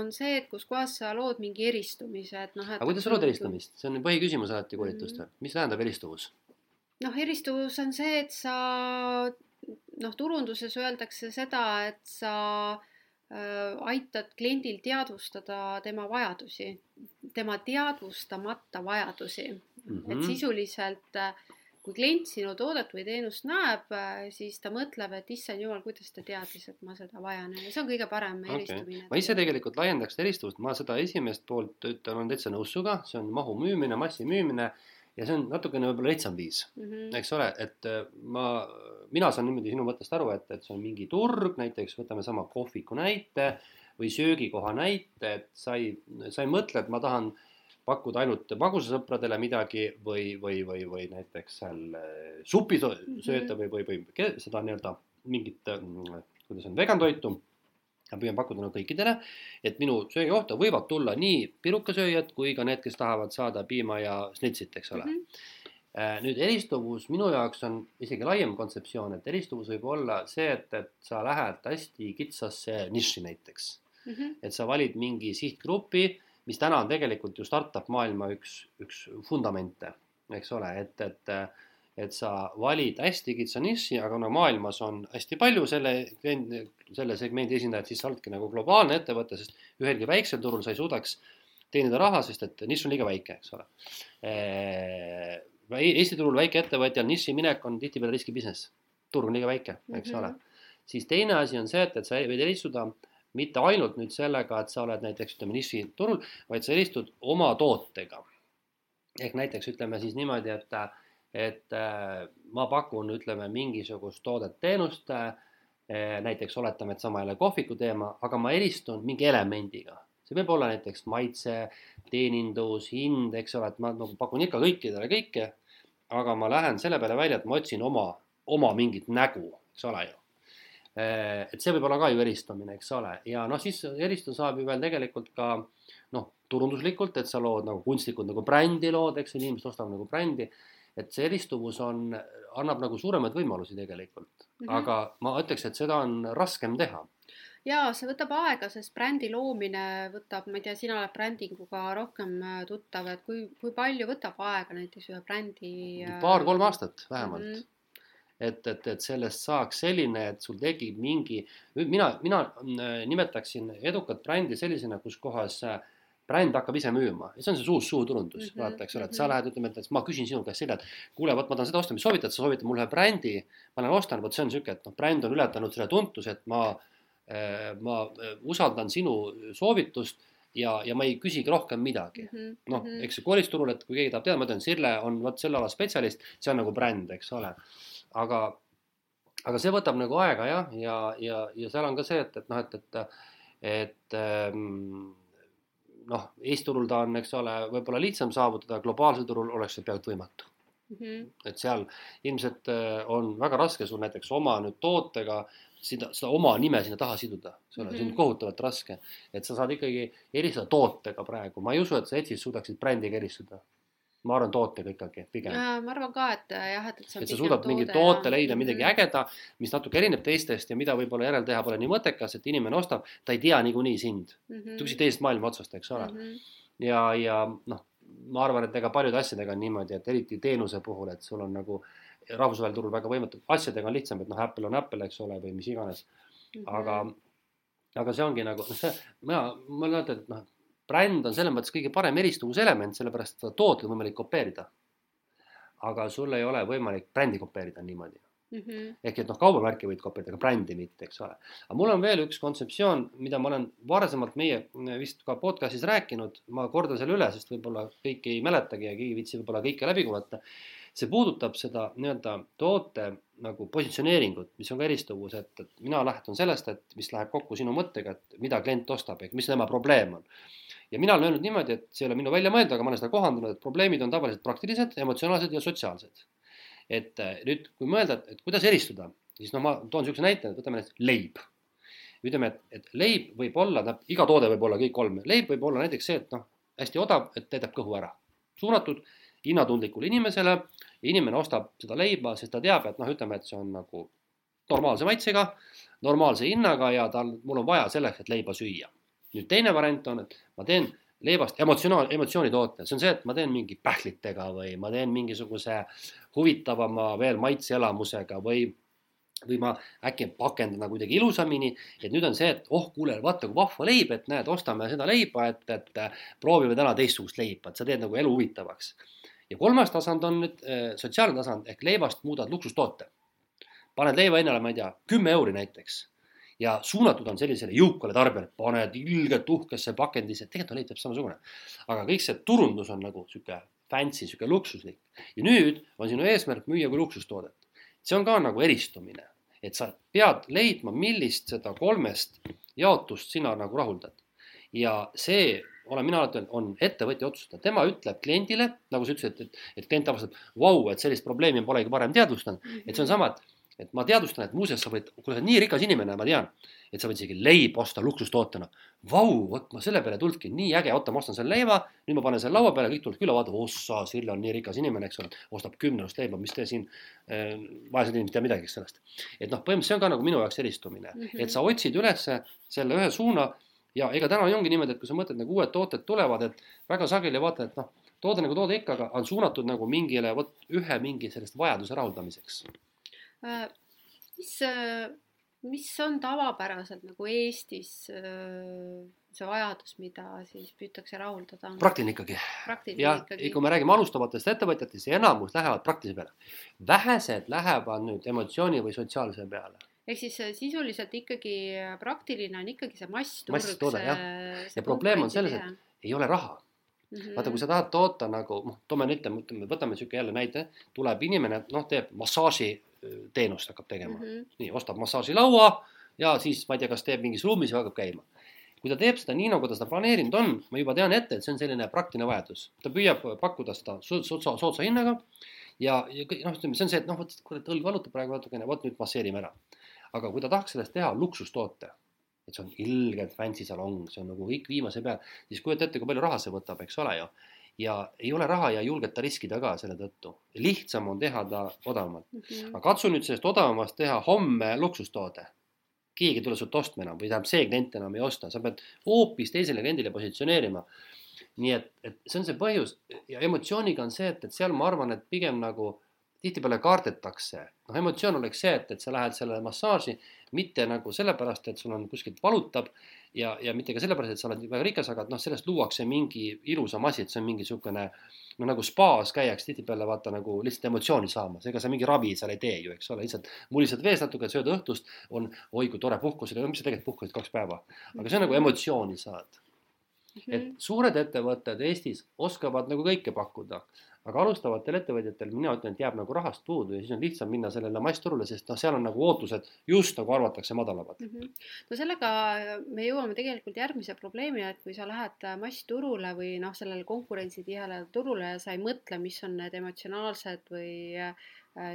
on see, et kus kohas sa lood mingi eristumise, et noh, aga kuidas sa lood eristamist, see on põhiküsimus alati koolitustel, Mhm. mis tähendab eristuvus? noh, eristuvus on see, et sa noh, turunduses öeldakse seda, et sa äh, aitad kliendil teadvustada tema vajadusi, tema teadvustamata vajadusi mm. -hmm. et Mhm. sisuliselt äh, kui klient sinu toodet või teenust näeb, siis ta mõtleb, et issand jumal, kuidas ta teadis, et ma seda vajan ja see on kõige parem Okei. eristumine ma ise tegelikult laiendaks eristuvust, ma seda esimest poolt ütlen, olen täitsa nõus sinuga, see on mahu müümine, massi müümine ja see on natukene võib-olla lihtsam viis mm. -hmm. eks ole, et äh, ma, mina saan niimoodi sinu mõttest aru, et, et see on mingi turg, näiteks võtame sama kohviku näite või söögikoha näite, et sa ei, sa ei mõtle, et ma tahan pakkuda ainult magusasõpradele midagi või, või, või, või näiteks seal äh, supi so- sööta või, või, või seda nii-öelda mingit, mm, kuidas on, vegan toitu. ma püüan pakkuda nagu kõikidele, et minu söögikohta võivad tulla nii pirukasööjad kui ka need, kes tahavad saada piima ja snitsit, eks ole Mm -hmm. Äh, nüüd eristuvus minu jaoks on isegi laiem kontseptsioon, et eristuvus võib olla see, et, et sa lähed hästi kitsasse nišši näiteks. Mm -hmm. et sa valid mingi sihtgrupi, mis täna on tegelikult ju startup maailma üks, üks vundamente, eks ole, et, et et sa valid hästi kitsa niši, aga kuna maailmas on hästi palju selle, selle segmendi esindajaid, siis sa oledki nagu globaalne ettevõte, sest ühelgi väiksel turul sa ei suudaks teenida raha, sest et nišš on liiga väike, eks ole. Eesti turul väikeettevõtjal niši minek on tihtipeale riski business, turg on liiga väike, eks mm -hmm. ole. siis teine asi on see, et, et sa võid eristuda mitte ainult nüüd sellega, et sa oled näiteks ütleme niši turul, vaid sa eristud oma tootega. ehk näiteks ütleme siis niimoodi, et, et äh, ma pakun, ütleme mingisugust toodet-teenust äh,. näiteks oletame, et sama jälle kohviku teema, aga ma eristun mingi elemendiga see võib olla näiteks maitse, teenindus, hind, eks ole, et ma nagu pakun ikka kõikidele kõike. aga ma lähen selle peale välja, et ma otsin oma, oma mingit nägu, eks ole ju. Et see võib olla ka ju eristumine, eks ole, ja noh, siis eristada saab ju veel tegelikult ka noh, turunduslikult, et sa lood nagu kunstlikult nagu brändi lood, eks ju, inimesed ostavad nagu brändi. et see eristuvus on, annab nagu suuremaid võimalusi tegelikult mm, -hmm. aga ma ütleks, et seda on raskem teha jaa, see võtab aega, sest brändi loomine võtab, ma ei tea, sina oled brändinguga rohkem tuttav, et kui, kui palju võtab aega näiteks ühe brändi? paar-kolm aastat vähemalt mm. -hmm. Et, et, et sellest saaks selline, et sul tekib mingi, mina, mina nimetaksin edukat brändi sellisena, kus kohas bränd hakkab ise müüma ja see on see suus suuturundus mm, -hmm. vaata, eks ole, et sa lähed, ütleme, et ma küsin sinu käest selja, et kuule, vot ma tahan seda osta, mis soovitad, sa soovitad mulle ühe brändi, ma lähen ostan, vot see on sihuke, et noh, bränd on ületanud selle tuntuse, et ma ma usaldan sinu soovitust ja, ja ma ei küsigi rohkem midagi Mhm, noh, mhm. eks see koolitusturul, et kui keegi tahab teada, ma ütlen, Sirle on vot selle ala spetsialist, see on nagu bränd, eks ole. aga, aga see võtab nagu aega jah, ja, ja, ja seal on ka see, et, et noh, et, et, et ähm, noh, Eesti turul ta on, eks ole, võib-olla lihtsam saavutada, globaalsel turul oleks see peaaegu võimatu. Mhm. et seal ilmselt äh, on väga raske sul näiteks oma nüüd tootega seda, seda oma nime sinna taha siduda, see on Mhm. kohutavalt raske. et sa saad ikkagi eristada tootega praegu, ma ei usu, et sa Etsis suudaksid brändiga eristada. Ma arvan tootega ikkagi pigem. Äh, ma arvan ka, et jah, et, et see on et sa suudad mingi toote ja- leida, midagi Mhm. ägeda, mis natuke erineb teistest ja mida võib-olla järelteha pole nii mõttekas, et inimene ostab, ta ei tea niikuinii sind. Mhm. ta küsis teisest maailma otsast, eks ole. Mhm. ja, ja noh, ma arvan, et ega paljude asjadega on niimoodi, et eriti teenuse puhul, et sul on nagu rahvusvahelisel turul väga võimatu, asjadega on lihtsam, et noh, Apple on Apple, eks ole, või mis iganes, aga, Mhm. aga see ongi nagu noh, see, mina, ma ütlen, et noh, bränd on selles mõttes kõige parem eristuvuselement, sellepärast seda toodet on võimalik kopeerida. aga sul ei ole võimalik brändi kopeerida niimoodi Mhm. ehk et noh, kaubamärki võid kopeerida, aga brändi mitte, eks ole. aga mul on veel üks kontseptsioon, mida ma olen varasemalt meie vist ka podcast'is rääkinud, ma kordan selle üle, sest võib-olla kõik ei mäletagi ja keegi ei viitsi võib-olla kõike läbi kuulata. see puudutab seda nii-öelda toote nagu positsioneeringut, mis on ka eristuvus, et, et mina lähtun sellest, et mis läheb kokku sinu mõttega, et mida klient ostab ehk mis tema probleem on. Ja mina olen öelnud niimoodi, et see ei ole minu välja mõeldud, aga ma olen seda kohandanud, et probleemid on tavaliselt praktilised, emotsionaalsed ja sotsiaalsed et eh, nüüd, kui mõelda, et, kuidas eristuda, siis noh, ma toon niisuguse näite, et võtame näiteks leib. ütleme, et, et leib võib olla, tähendab iga toode võib olla kõik kolm, leib võib olla näiteks see, et noh, hästi odav, et täidab kõhu ära. suunatud hinnatundlikule inimesele inimene ostab seda leiba, sest ta teab, et noh, ütleme, et see on nagu normaalse maitsega, normaalse hinnaga ja tal, mul on vaja selleks, et leiba süüa. Nüüd teine variant on, et ma teen leibast emotsionaal, emotsioonitoote, see on see, et ma teen mingi pähklitega või ma teen mingisuguse huvitavama veel maitseelamusega või või ma äkki pakendan kuidagi ilusamini, et nüüd on see, et oh, kuule, vaata kui vahva leib, et näed, ostame seda leiba, et, et äh, proovime täna teistsugust leiba, et sa teed nagu elu huvitavaks. ja kolmas tasand on nüüd äh, sotsiaalne tasand ehk leivast muudad luksustoote. paned leiva hinnale, ma ei tea, kümme euri näiteks ja suunatud on sellisele jõukale tarbijale, paned ilgelt uhkesse pakendisse, tegelikult on leib samasugune. aga kõik see turundus on nagu sihuke fancy, sihuke luksuslik. Ja nüüd on sinu eesmärk müüa kui luksustoodet see on ka nagu eristumine, et sa pead leidma, millist seda kolmest jaotust sina nagu rahuldad. ja see, olen mina alati öelnud, on ettevõtja otsustada, tema ütleb kliendile, nagu sa ütlesid, et, et, et klient avastab, vau, et sellist probleemi polegi varem teadvustanud, et see on sama, et, et ma teadvustan, et muuseas sa võid, kuule, sa oled nii rikas inimene, ma tean, et sa võid isegi leiba osta luksustootena. Vau, vot ma selle peale tulnudki, nii äge, oota, ma ostan selle leiva, nüüd ma panen selle laua peale, kõik tulevad külla, vaatavad, ossa, Sirle on nii rikas inimene, eks ole, ostab kümnenust leiba, mis te siin äh,, vaesed inimesed ei tea midagi sellest. et noh, põhimõtteliselt see on ka nagu minu jaoks eristumine mm. -hmm. et sa otsid ülesse selle ühe suuna ja ega täna ongi niimoodi, et kui sa mõtled nagu uued tooted tulevad, et väga sageli vaatad, et noh, toode nagu toode ikka, aga on suunatud nagu mingile vot ühe mingi sellest vajaduse rahuldamiseks. Äh, mis, mis on tavapäraselt nagu Eestis äh, see vajadus, mida siis püütakse rahuldada? praktiline ikkagi. jah, ikkagi kui me räägime alustavatest ettevõtjatest, enamus lähevad praktilise peale. vähesed lähevad nüüd emotsiooni või sotsiaalse peale. ehk siis äh, sisuliselt ikkagi praktiline on ikkagi see massturg. Masstoode, jah. Ja probleem on selles, et- ei ole raha. Mhm. vaata, kui sa tahad toota nagu noh, toome nüüd ütleme, võtame sihuke jälle näite, tuleb inimene, noh, teeb massaaži teenust hakkab tegema mm. -hmm. nii, ostab massaažilaua ja siis ma ei tea, kas teeb mingis ruumis või hakkab käima. kui ta teeb seda nii, nagu ta seda planeerinud on, ma juba tean ette, et see on selline praktiline vajadus. ta püüab pakkuda seda so- soodsa, soodsa hinnaga ja, ja noh, ütleme, see on see, et noh, vot kurat, õlg valutab praegu natukene, vot nüüd masseerime ära. aga kui ta tahaks sellest teha luksustoote, et see on ilgelt fancy salong, see on nagu kõik viimase peal, siis kujuta ette, kui palju raha see võtab, eks ole ju. Ja ei ole raha ja ei julgeta riskida ka selle tõttu. lihtsam on teha ta odavamalt. Mhm. aga katsu nüüd sellest odavamast teha homme luksustoode. keegi ei tule sult ostma enam või tähendab, see klient enam ei osta, sa pead hoopis teisele kliendile positsioneerima. nii et, et see on see põhjus ja emotsiooniga on see, et, et seal ma arvan, et pigem nagu tihtipeale kardetakse. noh, emotsioon oleks see, et, et sa lähed sellele massaaži mitte nagu sellepärast, et sul on kuskilt valutab ja, ja mitte ka sellepärast, et sa oled väga rikas, aga noh, sellest luuakse mingi ilusam asi, et see on mingi niisugune no nagu spaas käiakse tihtipeale vaata nagu lihtsalt emotsiooni saamas, ega sa mingi ravi seal ei tee ju, eks ole, lihtsalt mulised vees natuke, sööd õhtust, on oi kui tore puhkus mis sa tegelikult puhkasid kaks päeva, aga see on nagu emotsiooni saad. et suured ettevõtted Eestis oskavad nagu kõike pakkuda, aga alustavatel ettevõtjatel mina ütlen, et jääb nagu rahast puudu ja siis on lihtsam minna sellele massturule, sest noh, seal on nagu ootused just nagu arvatakse madalamad mm. -hmm. no sellega me jõuame tegelikult järgmise probleemini, et kui sa lähed massturule või noh, sellele konkurentsitihele turule ja sa ei mõtle, mis on need emotsionaalsed või äh,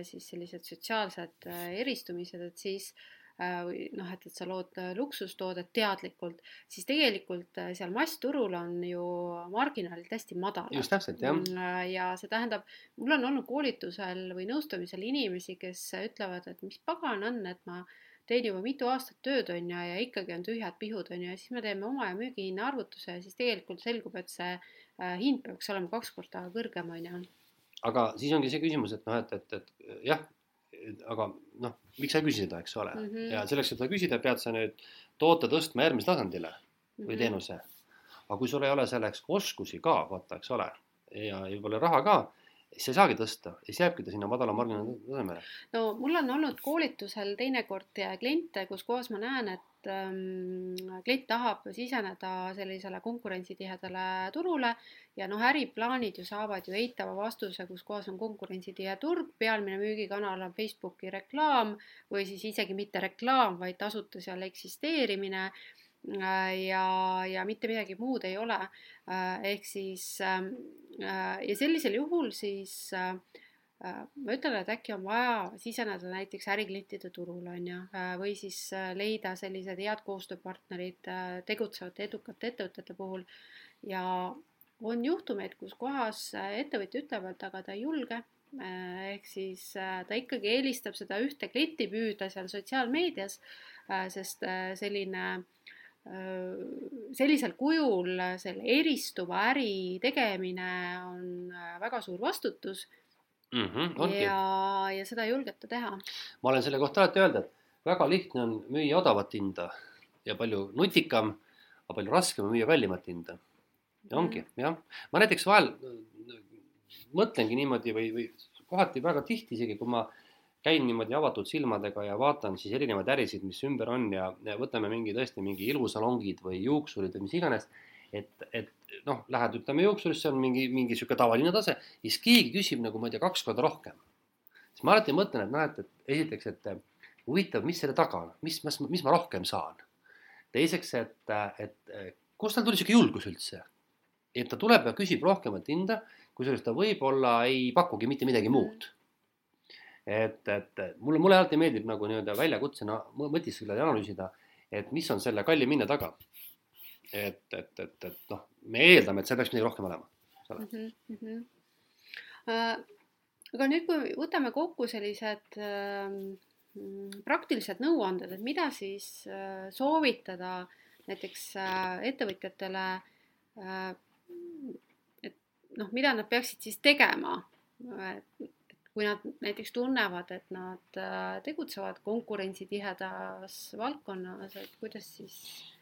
siis sellised sotsiaalsed äh, eristumised, et siis äh, või noh, et, et sa lood äh, luksustoodet teadlikult, siis tegelikult äh, seal massturul on ju marginaalid hästi madalad. just täpselt, jah. Mm, ja see tähendab, mul on olnud koolitusel või nõustamisel inimesi, kes ütlevad, et mis pagan on, et ma teen juba mitu aastat tööd, on ju, ja ikkagi on tühjad pihud, on ju, ja siis me teeme oma ja müügihinna arvutuse ja siis tegelikult selgub, et see hind peaks olema kaks korda kõrgem, on ju. aga siis ongi see küsimus, et noh, et, et, et jah aga noh, miks sa ei küsi seda, eks ole mm. -hmm. ja selleks, et seda küsida, pead sa nüüd toote tõstma järgmisele tasandile või -hmm. teenuse. aga kui sul ei ole selleks oskusi ka, vaata, eks ole, ja võib-olla raha ka, siis ei saagi tõsta, siis jääbki ta sinna madala marginaali tasemele. no mul on olnud koolitusel teinekord kliente, kus kohas ma näen, et ähm, klient tahab siseneda sellisele konkurentsitihedale turule ja noh, äriplaanid ju saavad ju eitava vastuse, kus kohas on konkurentsitihe turg, pealmine müügikanal on Facebooki reklaam või siis isegi mitte reklaam, vaid tasuta seal eksisteerimine äh, ja, ja mitte midagi muud ei ole. Äh, ehk siis ähm, äh, ja sellisel juhul siis Äh, ma ütlen, et äkki on vaja siseneda näiteks äriklientide turule, on ju, äh, või siis äh, leida sellised head koostööpartnerid tegutsevate edukate ettevõtete puhul. Ja on juhtumeid, kus kohas ettevõtja ütleb, et aga ta ei julge, ehk siis ta ikkagi eelistab seda ühte klienti püüda seal sotsiaalmeedias, sest selline sellisel kujul selle eristuva äri tegemine on väga suur vastutus mm. -hmm, ja, ja seda ei julgeta teha. ma olen selle kohta alati öelnud, et väga lihtne on müüa odavat hinda ja palju nutikam, aga palju raskem on müüa kallimat hinda. ja ongi mm. jah, ma näiteks vahel mõtlengi niimoodi või, või kohati väga tihti isegi, kui ma käin niimoodi avatud silmadega ja vaatan siis erinevaid ärisid, mis ümber on ja, ja võtame mingi tõesti mingi ilusalongid või juuksurid või mis iganes et, et noh, lähed, ütleme juuksurisse, on mingi, mingi sihuke tavaline tase, siis keegi küsib nagu ma ei tea, kaks korda rohkem. siis ma alati mõtlen, et noh, et, esiteks, et huvitav, mis selle taga on, mis, mis, mis ma rohkem saan. teiseks, et, et kust tal tuli sihuke julgus üldse, et ta tuleb ja küsib rohkemat hinda, kusjuures ta võib-olla ei pakugi mitte midagi muud et, et mulle, mulle alati meeldib nagu nii-öelda väljakutsena mõtiskleda ja analüüsida, et mis on selle kalli hinna taga et, et, et, et noh, me eeldame, et seal peaks midagi rohkem olema, mm. -hmm. Uh, aga nüüd, kui võtame kokku sellised uh, praktilised nõuanded, et mida siis uh, soovitada näiteks uh, ettevõtjatele uh,, et noh, mida nad peaksid siis tegema, kui nad näiteks tunnevad, et nad äh, tegutsevad konkurentsitihedas valdkonnas, et kuidas siis?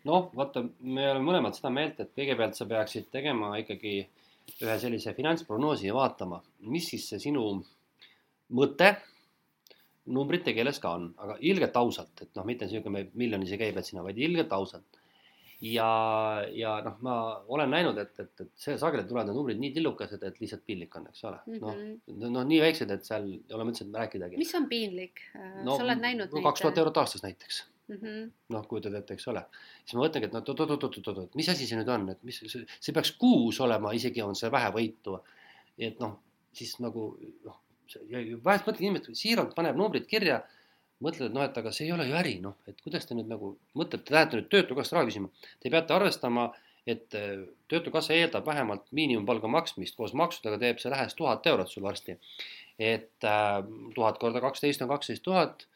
Noh, vaata, me oleme mõlemad seda meelt, et kõigepealt sa peaksid tegema ikkagi ühe sellise finantsprognoosi ja vaatama, mis siis see sinu mõte numbrite keeles ka on, aga ilgelt ausalt, et noh, mitte niisugune miljonisi käibed sinna, vaid ilgelt ausalt. Ja, ja noh, ma olen näinud, et, et, et see sageli tulevad need numbrid nii tillukesed, et lihtsalt piinlik on, eks ole. Mm -hmm.. noh, noh nii väiksed, et seal ei ole mõtet rääkidagi. mis on piinlik? No,? sa oled näinud no, kaks tuhat eurot aastas näiteks mm -hmm.. noh, kujutad ette, eks ole. siis ma mõtlengi, et no oot-oot-oot-oot, mis asi see nüüd on, et mis, see peaks kuus olema, isegi on see vähevõitu. et noh, siis nagu noh, vahest mõtlen inimesed siiralt paneb numbrid kirja mõtled, et noh, et aga see ei ole ju äri, noh, et kuidas te nüüd nagu mõtlete, te lähete nüüd Töötukassast raha küsima. Te peate arvestama, et äh, Töötukassa eeldab vähemalt miinimumpalga maksmist, koos maksudega teeb see lähes tuhat eurot sul varsti. et äh, tuhat korda kaksteist on kaksteist tuhat.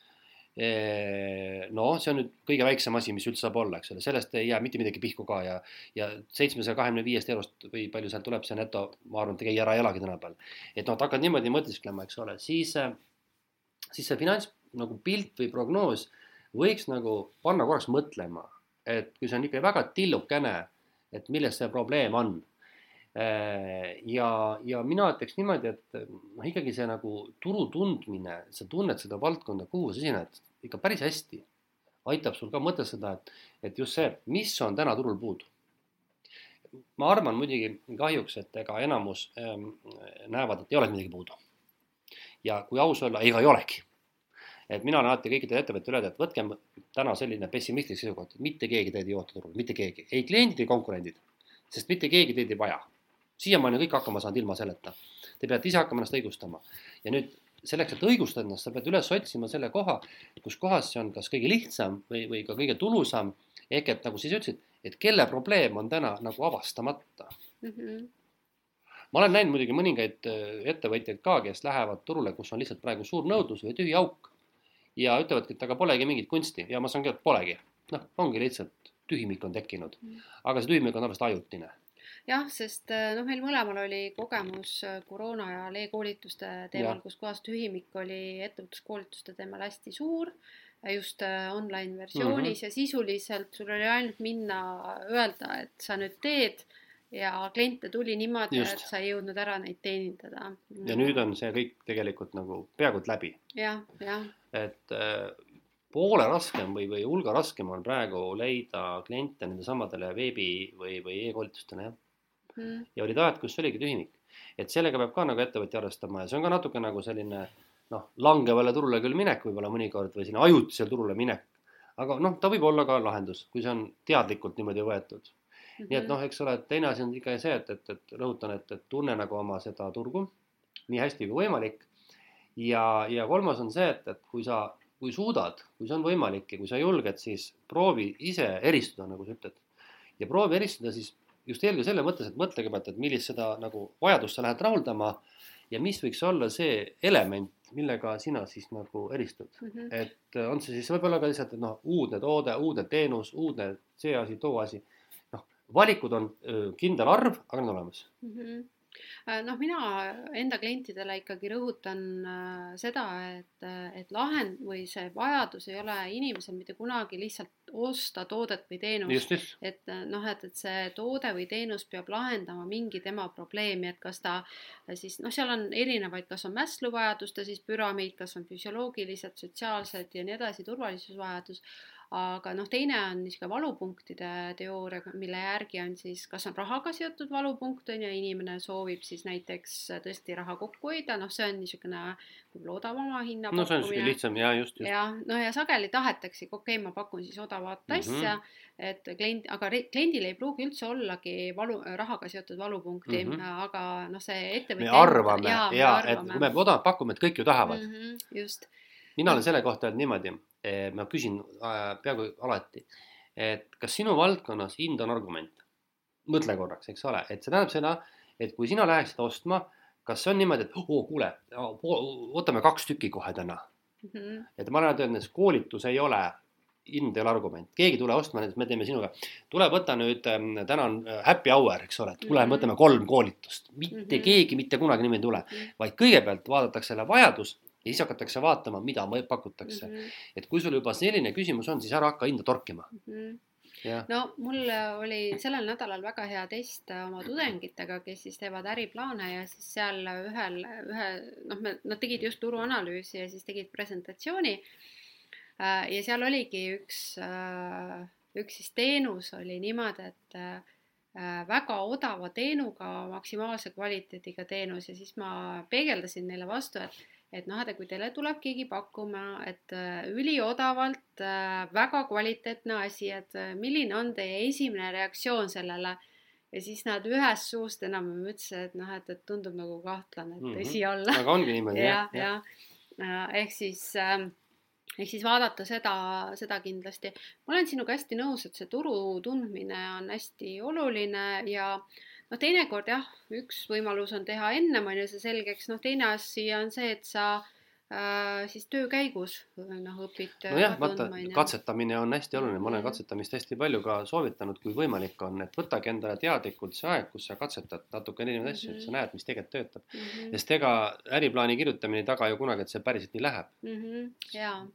No see on nüüd kõige väiksem asi, mis üldse saab olla, eks ole, sellest ei jää mitte midagi pihku ka ja, ja seitsmesaja kahekümne viiest eurost või palju sealt tuleb see neto, ma arvan, et keegi ära ei elagi tänapäeval. et noh, et hakkad niimoodi mõtisklema, eks ole, siis, äh, siis see finants nagu pilt või prognoos võiks nagu panna korraks mõtlema, et kui see on ikka väga tillukene, et milles see probleem on. Äh, ja, ja mina ütleks niimoodi, et noh, ikkagi see nagu turu tundmine, sa tunned seda valdkonda, kuhu sa sisened ikka päris hästi. aitab sul ka mõtestada, et, et just see, mis on täna turul puudu. ma arvan muidugi kahjuks, et ega enamus ähm, näevad, et ei olegi midagi puudu. ja kui aus olla, ega ei olegi. et mina olen alati kõikidele ettevõtjatele öelda, et võtkem täna selline pessimistlik seisukoht, mitte keegi teid ei oota turul, mitte keegi, ei kliendid, ei konkurendid, sest mitte keegi teid ei vaja. Siiamaani on kõik hakkama saanud ilma selleta. Te peate ise hakkama ennast õigustama ja nüüd selleks, et õigustada ennast, sa pead üles otsima selle koha, kus kohas see on kas kõige lihtsam või, või ka kõige tulusam. ehk et nagu sa ise ütlesid, et kelle probleem on täna nagu avastamata mm. -hmm. ma olen näinud muidugi mõningaid äh, ettevõtjaid ka, kes lähevad turule, kus on lihtsalt praegu suur nõudlus või tühi auk. ja ütlevadki, et aga polegi mingit kunsti ja ma saan ka, et polegi. noh, ongi lihtsalt tühimik on tekkinud. Mhm. aga see tühimik on alles ajutine jah, sest äh, noh, meil mõlemal oli kogemus äh, koroona ajal e-koolituste teemal, kus kohas tühimik oli ettevõtluskoolituste teemal hästi suur, äh, just online versioonis mm -hmm. ja sisuliselt sul oli ainult minna, öelda, et sa nüüd teed ja kliente tuli niimoodi, et sa ei jõudnud ära neid teenindada. ja nüüd on see kõik tegelikult nagu peaaegu et läbi. jah, jah. et äh, poole raskem või, või hulga raskem on praegu leida kliente nendesamadele veebi või, või e-koolitustele, jah mm.. ja olid ajad, kus oligi tühimik. et sellega peab ka nagu ettevõtja arvestama ja see on ka natuke nagu selline noh, langevale turule küll minek võib-olla mõnikord või sinna ajutisele turule minek. aga noh, ta võib olla ka lahendus, kui see on teadlikult niimoodi võetud mm. -hmm. nii et noh, eks ole, teine asi on ikka see, et, et, et rõhutan, et, et tunne nagu oma seda turgu nii hästi kui võimalik. ja, ja kolmas on see, et, et kui sa, kui suudad, kui see on võimalik ja kui sa julged, siis proovi ise eristuda, nagu sa ütled. ja proovi eristada siis just eelkõige selle mõttes, et mõtle kõigepealt, et millist seda nagu vajadust sa lähed rahuldama ja mis võiks olla see element, millega sina siis nagu eristud mm. -hmm. et on see siis võib-olla ka lihtsalt, et noh, uudne toode, uudne teenus, uudne see asi, too asi. noh, valikud on kindel arv, aga need on olemas mm. -hmm Äh, noh, mina enda klientidele ikkagi rõhutan äh, seda, et, et lahend või see vajadus ei ole inimesel mitte kunagi lihtsalt osta toodet või teenust. et äh, noh, et, et see toode või teenus peab lahendama mingi tema probleemi, et kas ta siis noh, seal on erinevaid, kas on Maslow vajaduste siis püramiid, kas on füsioloogilised, sotsiaalsed ja nii edasi, turvalisusvajadus. Aga noh, teine on niisugune valupunktide teooria, mille järgi on siis, kas on rahaga seotud valupunkt on ju, inimene soovib siis näiteks tõesti raha kokku hoida, noh, see on niisugune odavama hinna no see on niisugune lihtsam ja just, just. jah, no ja sageli tahetaksegi, okei okay,, ma pakun siis odavat mm -hmm. asja, et klient, aga kliendil ei pruugi üldse ollagi valu, rahaga seotud valupunkti mm, -hmm. aga noh, see ettevõtja. me arvame ja, ja, et kui me odavat pakume, et kõik ju tahavad mm. -hmm, just. mina olen selle kohta öelnud niimoodi Eh, ma küsin äh, peaaegu alati, et kas sinu valdkonnas hind on argument? mõtle korraks, eks ole, et see tähendab seda, et kui sina läheksid ostma, kas see on niimoodi, et oo oh, kuule, võtame kaks tükki kohe täna mm. -hmm. et ma öelnud, et koolitus ei ole, hind ei ole argument, keegi ei tule ostma, näiteks me teeme sinuga, tule võta nüüd ähm,, täna on äh, happy hour, eks ole, tule mm -hmm. võtame kolm koolitust, mitte mm -hmm. keegi mitte kunagi niimoodi ei tule mm, -hmm. vaid kõigepealt vaadatakse selle vajadus ja siis hakatakse vaatama, mida pakutakse mm. -hmm. et kui sul juba selline küsimus on, siis ära hakka hinda torkima mm. -hmm. No mul oli sellel nädalal väga hea test oma tudengitega, kes siis teevad äriplaane ja siis seal ühel, ühe noh, nad tegid just turuanalüüsi ja siis tegid presentatsiooni. Äh, ja seal oligi üks, äh, üks siis teenus oli niimoodi, et äh, väga odava teenuga maksimaalse kvaliteediga teenus ja siis ma peegeldasin neile vastu, et et noh, et kui teile tuleb keegi pakkuma, et äh, üliodavalt äh, väga kvaliteetne asi, et äh, milline on teie esimene reaktsioon sellele ja siis nad ühest suust enam-vähem ütlesid, et noh, et, et tundub nagu kahtlane, et mm -hmm. tõsi olla. aga ongi niimoodi jah, jah ja. ehk siis äh, ehk siis vaadata seda, seda kindlasti. ma olen sinuga hästi nõus, et see turu tundmine on hästi oluline ja äh, noh, teinekord jah, üks võimalus on teha ennem on ju see selgeks, noh, teine asi on see, et sa äh, siis töö käigus noh, õpid. nojah, vaata, katsetamine on hästi oluline, ma olen mhm. katsetamist hästi palju ka soovitanud, kui võimalik on, et võtage endale teadlikult see aeg, kus sa katsetad natuke erinevaid asju mm, -hmm. et sa mhm. näed, mis tegelikult töötab mm. -hmm. sest ega äriplaani kirjutamine ei taga ju kunagi, et see päriselt nii läheb mm. -hmm. jaa mm.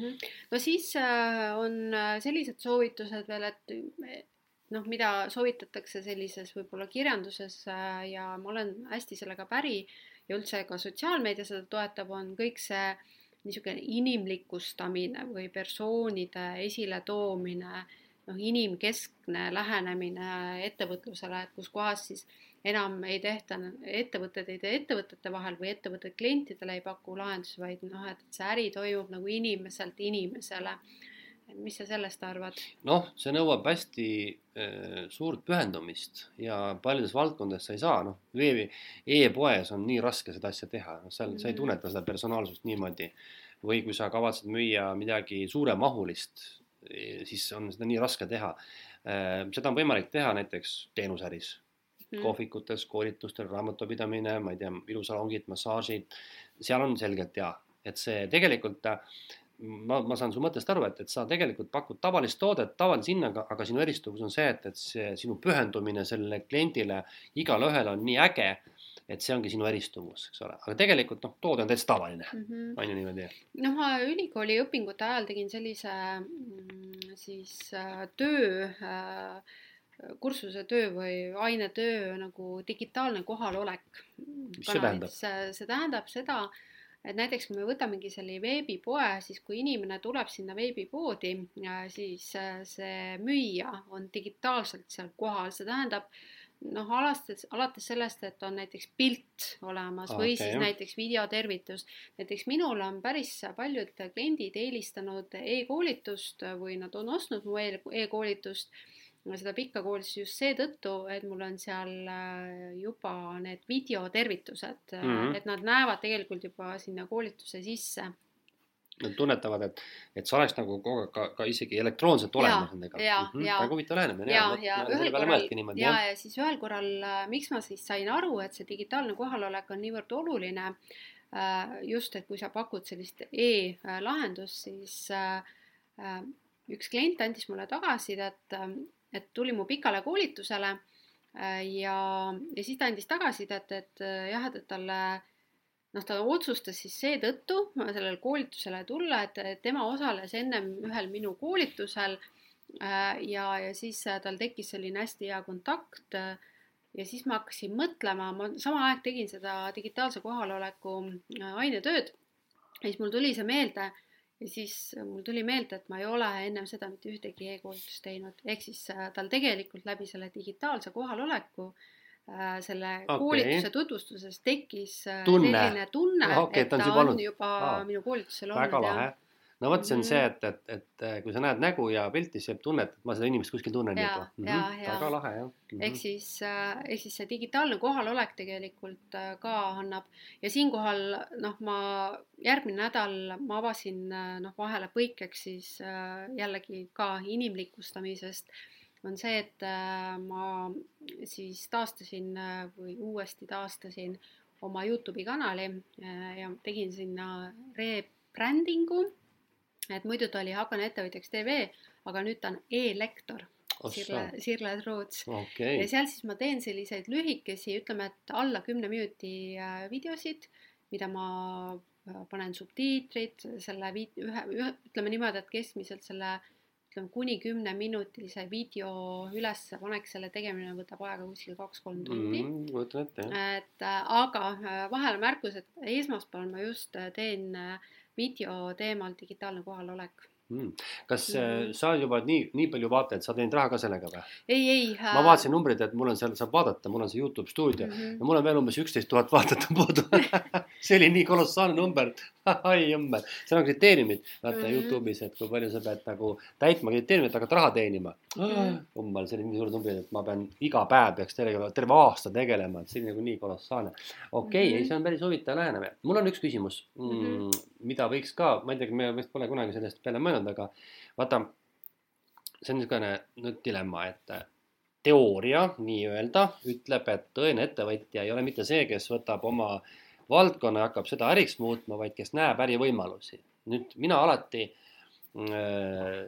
-hmm. no siis äh, on äh, sellised soovitused veel, et noh, mida soovitatakse sellises võib-olla kirjanduses äh, ja ma olen hästi sellega päri ja üldse ka sotsiaalmeedia seda toetab, on kõik see niisugune inimlikustamine või persoonide esiletoomine noh, inimkeskne lähenemine ettevõtlusele, et kus kohas siis enam ei tehta, ettevõtted ei tee ettevõtete vahel või ettevõtted klientidele ei paku lahendusi, vaid noh, et see äri toimub nagu inimeselt inimesele. Mis sa sellest arvad? noh, see nõuab hästi äh, suurt pühendumist ja paljudes valdkondades sa ei saa, noh, veebi e, e-poes on nii raske seda asja teha, noh, seal mm sa ei mm. tunneta seda personaalsust niimoodi. või kui sa kavatsed müüa midagi suuremahulist, siis on seda nii raske teha. Äh, seda on võimalik teha näiteks teenusäris mm. kohvikutes, koolitustel, raamatupidamine, ma ei tea, ilusalongid, massaažid, seal on selgelt jaa, et see tegelikult ma, ma saan su mõttest aru, et, et sa tegelikult pakud tavalist toodet tavalise hinnaga, aga sinu eristuvus on see, et, et see sinu pühendumine sellele kliendile igale ühele on nii äge, et see ongi sinu eristuvus, eks ole, aga tegelikult noh, toode on täitsa tavaline mm, -hmm. on ju niimoodi? noh, ma ülikooli õpingute ajal tegin sellise mm, siis äh, töö äh, kursuse töö või ainetöö nagu digitaalne kohalolek. mis see tähendab? see tähendab seda, et näiteks kui me võtamegi selle veebipoe, siis kui inimene tuleb sinna veebipoodi, siis äh, see müüja on digitaalselt seal kohal, see tähendab noh, alates, alates sellest, et on näiteks pilt olemas okay, või siis näiteks videotervitus. näiteks minul on päris paljud kliendid eelistanud e-koolitust või nad on ostnud mu e-koolitust. e seda pikka koolitust just seetõttu, et mul on seal äh, juba need videotervitused mm, -hmm. et nad näevad tegelikult juba sinna koolituse sisse. Nad tunnetavad, et, et sa oleks nagu kogu aeg ka, ka isegi elektroonselt olemas nendega. ja ja, väga huvitav lähenemine. ja, ja, ja ühel korral, ja, ja siis ühel korral, äh, miks ma siis sain aru, et see digitaalne kohalolek on niivõrd oluline, just, et kui sa pakud sellist e-lahendust, siis üks klient andis mulle tagasisidet, et tuli mu pikale koolitusele äh, ja, ja siis ta andis tagasisidet, et, et äh, jah, et, et talle noh, ta otsustas siis seetõttu sellele koolitusele tulla, et tema osales ennem ühel minu koolitusel äh, ja, ja siis tal tekkis selline hästi hea kontakt ja siis ma hakkasin mõtlema, ma sama aeg tegin seda digitaalse kohaloleku ainetööd. Ja siis mul tuli see meelde ja siis mul tuli meelde, et ma ei ole ennem seda mitte ühtegi e-koolitust teinud, ehk siis äh, tal tegelikult läbi selle digitaalse kohaloleku äh, selle okay. koolituse tutvustuses tekkis äh, tunne. selline tunne okay,, et ta on, on juba Aa, minu koolitusel olnud. lahe no vot, see on see, mhm. et, et, et kui sa näed nägu ja pilti, siis jääb tunne, et ma seda inimest kuskil tunnen ja, juba mm. -hmm. väga lahe jah mm -hmm.. ehk siis äh,, ehk siis see digitaalne kohalolek tegelikult äh, ka annab ja siinkohal noh, ma järgmine nädal ma avasin äh, noh, vahele põikeks siis äh, jällegi ka inimlikustamisest on see, et äh, ma siis taastasin äh, või uuesti taastasin oma Youtube'i kanali äh, ja tegin sinna rebrandingu et muidu ta oli Hakkan ettevõtjaks tv, aga nüüd ta on e-lektor. Sirle, Sirle Truuts okay.. ja seal siis ma teen selliseid lühikesi, ütleme, et alla kümne minuti äh, videosid, mida ma äh, panen subtiitrid, selle vi-, ühe, ühe, ütleme niimoodi, et keskmiselt selle ütleme kuni kümneminutilise video ülespanek, selle tegemine võtab aega kuskil kaks-kolm tundi mm,. kujutan ette, jah. et äh, aga vahele märkus, et esmaspäeval ma just teen äh, video teemal digitaalne kohalolek mm.. kas mm. sa juba nii, nii palju vaatajaid, sa teenid raha ka sellega või? ei, ei äh.... ma vaatasin numbreid, et mul on seal, saab vaadata, mul on see Youtube stuudio mm -hmm. ja mul on veel umbes üksteist tuhat vaatajat on puudu see oli nii kolossaalne number ai jummel, seal on kriteeriumid, vaata mm -hmm. Youtube'is, et kui palju sa pead nagu täitma kriteeriumit, hakata raha teenima mm. jummel, see oli nii suured numbrid, et ma pean iga päev peaks terve, terve aasta tegelema, et see oli nagu nii kolossaalne. okei okay, mm, -hmm. ei, see on päris huvitav lähenemine. mul on üks küsimus mm, -hmm. mida võiks ka, ma ei tea, me vist pole kunagi sellest peale mõelnud, aga vaata, see on niisugune nüüd dilemma, et teooria nii-öelda ütleb, et tõene ettevõtja ei ole mitte see, kes võtab oma valdkonna ja hakkab seda äriks muutma, vaid kes näeb ärivõimalusi. nüüd mina alati äh,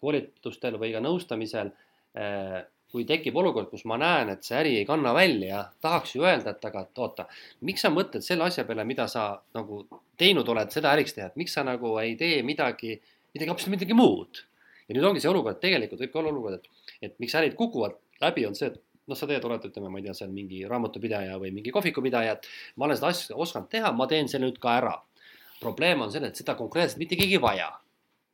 koolitustel või ka nõustamisel äh, kui tekib olukord, kus ma näen, et see äri ei kanna välja, tahaks ju öelda, et aga et oota, miks sa mõtled selle asja peale, mida sa nagu teinud oled, seda äriks teha, et miks sa nagu ei tee midagi, midagi hoopis midagi muud. ja nüüd ongi see olukord, tegelikult võib ka olla olukord, et, et miks ärid kukuvad läbi, on see, et noh, sa teed, oled, ütleme, ma ei tea, seal mingi raamatupidaja või mingi kohvikupidaja, et ma olen seda asja osanud teha, ma teen selle nüüd ka ära. probleem on selles, et seda konkreetselt mitte keegi ei vaja.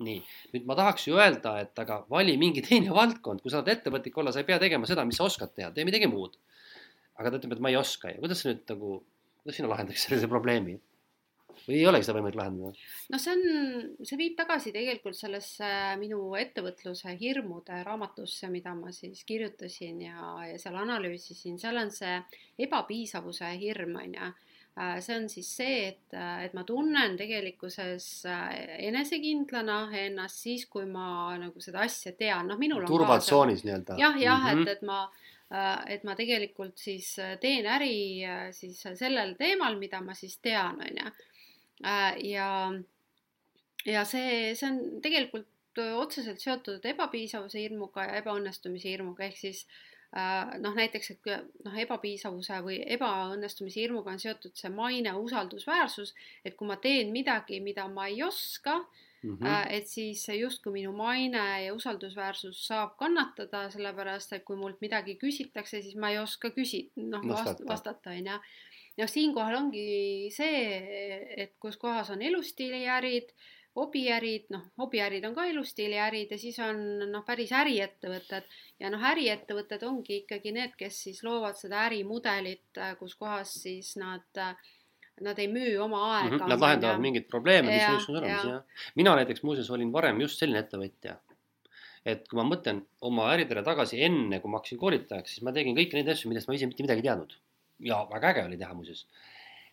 nii, nüüd ma tahaks ju öelda, et aga vali mingi teine valdkond, kui sa tahad ettevõtlik olla, sa ei pea tegema seda, mis sa oskad teha, tee midagi muud. aga ta ütleb, et ma ei oska ja kuidas sa nüüd nagu, kuidas sina lahendaks sellise probleemi? Või ei olegi seda võimalik lahendada? no see on, see viib tagasi tegelikult sellesse minu ettevõtluse hirmude raamatusse, mida ma siis kirjutasin ja, ja seal analüüsisin, seal on see ebapiisavuse hirm, on ju Äh, see on siis see, et, äh, et ma tunnen tegelikkuses äh, enesekindlana ennast siis, kui ma nagu seda asja tean, noh, minul on turvatsoonis nii-öelda. jah, jah mm, -hmm. et, mhm. et ma, et ma tegelikult siis teen äri siis sellel teemal, mida ma siis tean, on ju. Ja, ja see, see on tegelikult otseselt seotud ebapiisavuse hirmuga ja ebaõnnestumise hirmuga, ehk siis äh, Äh, noh, näiteks, et noh, ebapiisavuse või ebaõnnestumise hirmuga on seotud see maine, usaldusväärsus, et kui ma teen midagi, mida ma ei oska mm, -hmm. et siis justkui minu maine ja usaldusväärsus saab kannatada, sellepärast et kui mult midagi küsitakse, siis ma ei oska küsi-, noh vastata, vastata, on ju. Noh, siinkohal ongi see, et kus kohas on elustiiliärid hobiärid, noh, hobiärid on ka elustiiliärid ja siis on noh, päris äriettevõtted ja noh, äriettevõtted ongi ikkagi need, kes siis loovad seda ärimudelit, kus kohas siis nad Nad ei müü oma aega mm. -hmm, nad lahendavad mingeid probleeme, mis on just olemas, jah. mina näiteks muuseas olin varem just selline ettevõtja. et kui ma mõtlen oma äridele tagasi, enne kui ma hakkasin koolitajaks, siis ma tegin kõiki neid asju, millest ma ise mitte midagi ei teadnud. Ja väga äge oli teha muuseas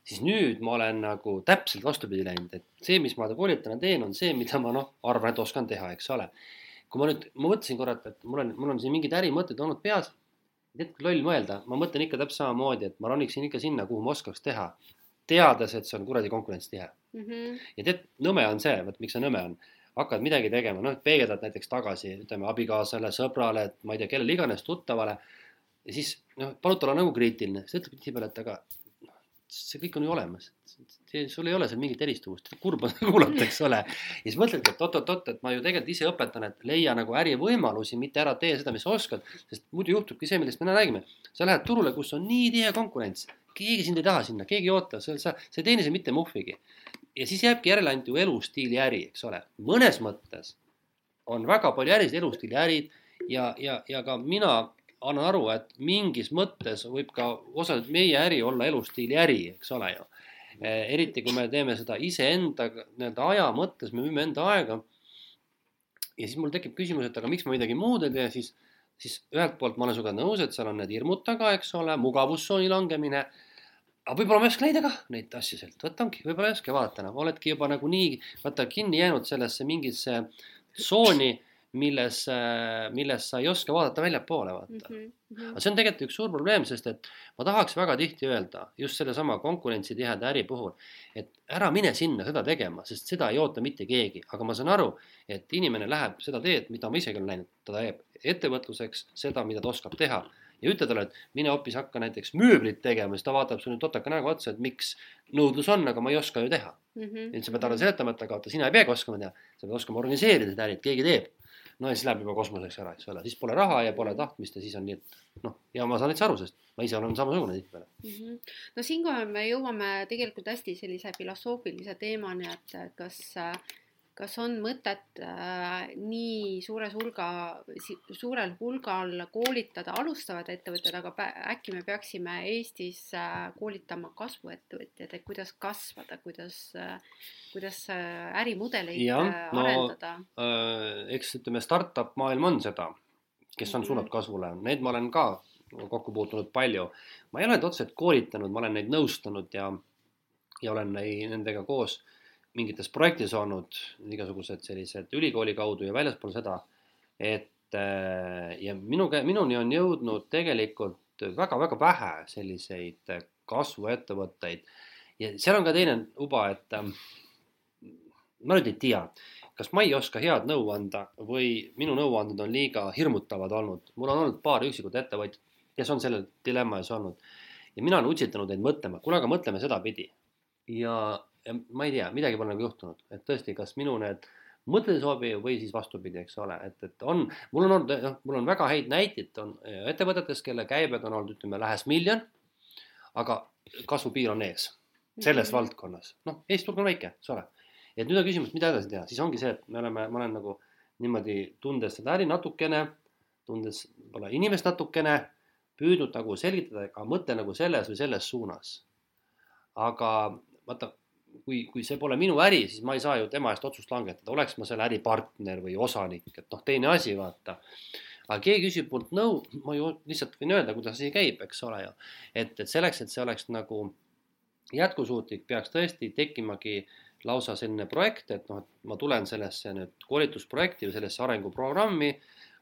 siis nüüd ma olen nagu täpselt vastupidi läinud, et see, mis ma koolitajana teen, on see, mida ma noh, arvan, et oskan teha, eks ole. kui ma nüüd, ma mõtlesin korra, et, et mul on, mul on siin mingid ärimõtted olnud peas. tead, loll mõelda, ma mõtlen ikka täpselt samamoodi, et ma roniksin ikka sinna, kuhu ma oskaks teha. teades, et see on kuradi konkurentsitihe mm. -hmm. ja tead, nõme on see, vot miks see nõme on hakkad midagi tegema, noh, peegeldad näiteks tagasi, ütleme abikaasale, sõbrale, et ma ei tea, kellele iganes tuttavale. Ja siis noh, palud olla nagu kriitiline, siis ta ütleb tihtipeale, et aga see kõik on ju olemas. sul ei ole seal mingit eristuvust, kurb on kuulata, eks ole. ja siis mõtledki, et oot-oot-oot, et ma ju tegelikult ise õpetan, et leia nagu ärivõimalusi, mitte ära tee seda, mis sa oskad. sest muidu juhtubki see, millest me räägime. sa lähed turule, kus on nii tihe konkurents, keegi sind ei taha sinna, keegi ei oota, sa, sa, sa ei teeni seal mitte muhvigi. ja siis jääbki järele ainult ju elustiili äri, eks ole. mõnes mõttes on väga palju ärisid, elustiili ärid ja, ja, ja ka mina annan aru, et mingis mõttes võib ka osaliselt meie äri olla elustiili äri, eks ole ju. Eh, eriti kui me teeme seda iseenda nii-öelda aja mõttes, me müüme enda aega. ja siis mul tekib küsimus, et aga miks ma midagi muud ei tee, siis, siis ühelt poolt ma olen sinuga nõus, et seal on need hirmud taga, eks ole, mugavustsooni langemine. aga võib-olla ma ei oska leida kah neid asju sealt, vot ongi, võib-olla ei oska vaadata enam, oledki juba nagunii vaata kinni jäänud sellesse mingisse tsooni milles, milles sa ei oska vaadata väljapoole, vaata mm. -hmm. aga see on tegelikult üks suur probleem, sest et ma tahaks väga tihti öelda just sellesama konkurentsitiheda äri puhul, et ära mine sinna seda tegema, sest seda ei oota mitte keegi, aga ma saan aru, et inimene läheb seda teed, mida ma isegi olen näinud, ta teeb ettevõtluseks seda, mida ta oskab teha ja ütle talle, et mine hoopis hakka näiteks mööblit tegema, siis ta vaatab sulle totaka näoga otsa, et miks nõudlus on, aga ma ei oska ju teha mm. -hmm. et sa pead talle seletama, et aga oota, sina ei peagi oskama teha, sa pead oskama organiseerida seda äri, et keegi teeb no ja siis läheb juba kosmoseks ära, eks ole, siis pole raha ja pole tahtmist ja siis on nii, et noh, ja ma saan täitsa aru, sest ma ise olen samasugune tihtipeale mm. -hmm. no siinkohal me jõuame tegelikult hästi sellise filosoofilise teemani, et kas äh, kas on mõtet äh, nii suures hulga, suurel hulgal koolitada alustavaid ettevõtteid, aga äkki me peaksime Eestis äh, koolitama kasvuettevõtjaid, et kuidas kasvada, kuidas äh,, kuidas äh, ärimudeleid ja, äh, arendada no,? Äh, eks ütleme, startup maailm on seda, kes on mhm. suunatud kasvule, need ma olen ka kokku puutunud palju. ma ei ole neid otseselt koolitanud, ma olen neid nõustanud ja, ja olen neid, nendega koos äh, mingites projektides olnud, igasugused sellised ülikooli kaudu ja väljaspool seda, et äh, ja minu, minuni on jõudnud tegelikult väga-väga vähe selliseid kasvuettevõtteid. ja seal on ka teine uba, et ähm, ma nüüd ei tea, kas ma ei oska head nõu anda või minu nõuanded on liiga hirmutavad olnud. mul on olnud paar üksikut ettevõtjat, kes on selle dilemma ees olnud ja mina olen utsitanud neid mõtlema, kuule, aga mõtleme sedapidi. ja ja ma ei tea, midagi pole nagu juhtunud, et tõesti, kas minu need mõtted ei sobi või siis vastupidi, eks ole, et, et on, mul on olnud, noh, mul on väga häid näiteid on äh, ettevõtetest, kelle käibed on olnud, ütleme, lähes miljon. aga kasvupiir on ees selles mm -hmm. valdkonnas, noh, Eesti turg on väike, eks ole. et nüüd on küsimus, mida edasi teha, siis ongi see, et me oleme, ma olen nagu niimoodi tundes seda äri natukene, tundes võib-olla inimest natukene, püüdnud nagu selgitada, aga mõtle nagu selles või selles suunas. aga vaata, kui, kui see pole minu äri, siis ma ei saa ju tema eest otsust langetada, oleks ma selle äri partner või osanik, et noh, teine asi, vaata. aga keegi küsib mult nõu, ma ju lihtsalt võin öelda, kuidas asi käib, eks ole ju. et, et selleks, et see oleks nagu jätkusuutlik, peaks tõesti tekkimagi lausa selline projekt, et noh, et ma tulen sellesse nüüd koolitusprojekti või sellesse arenguprogrammi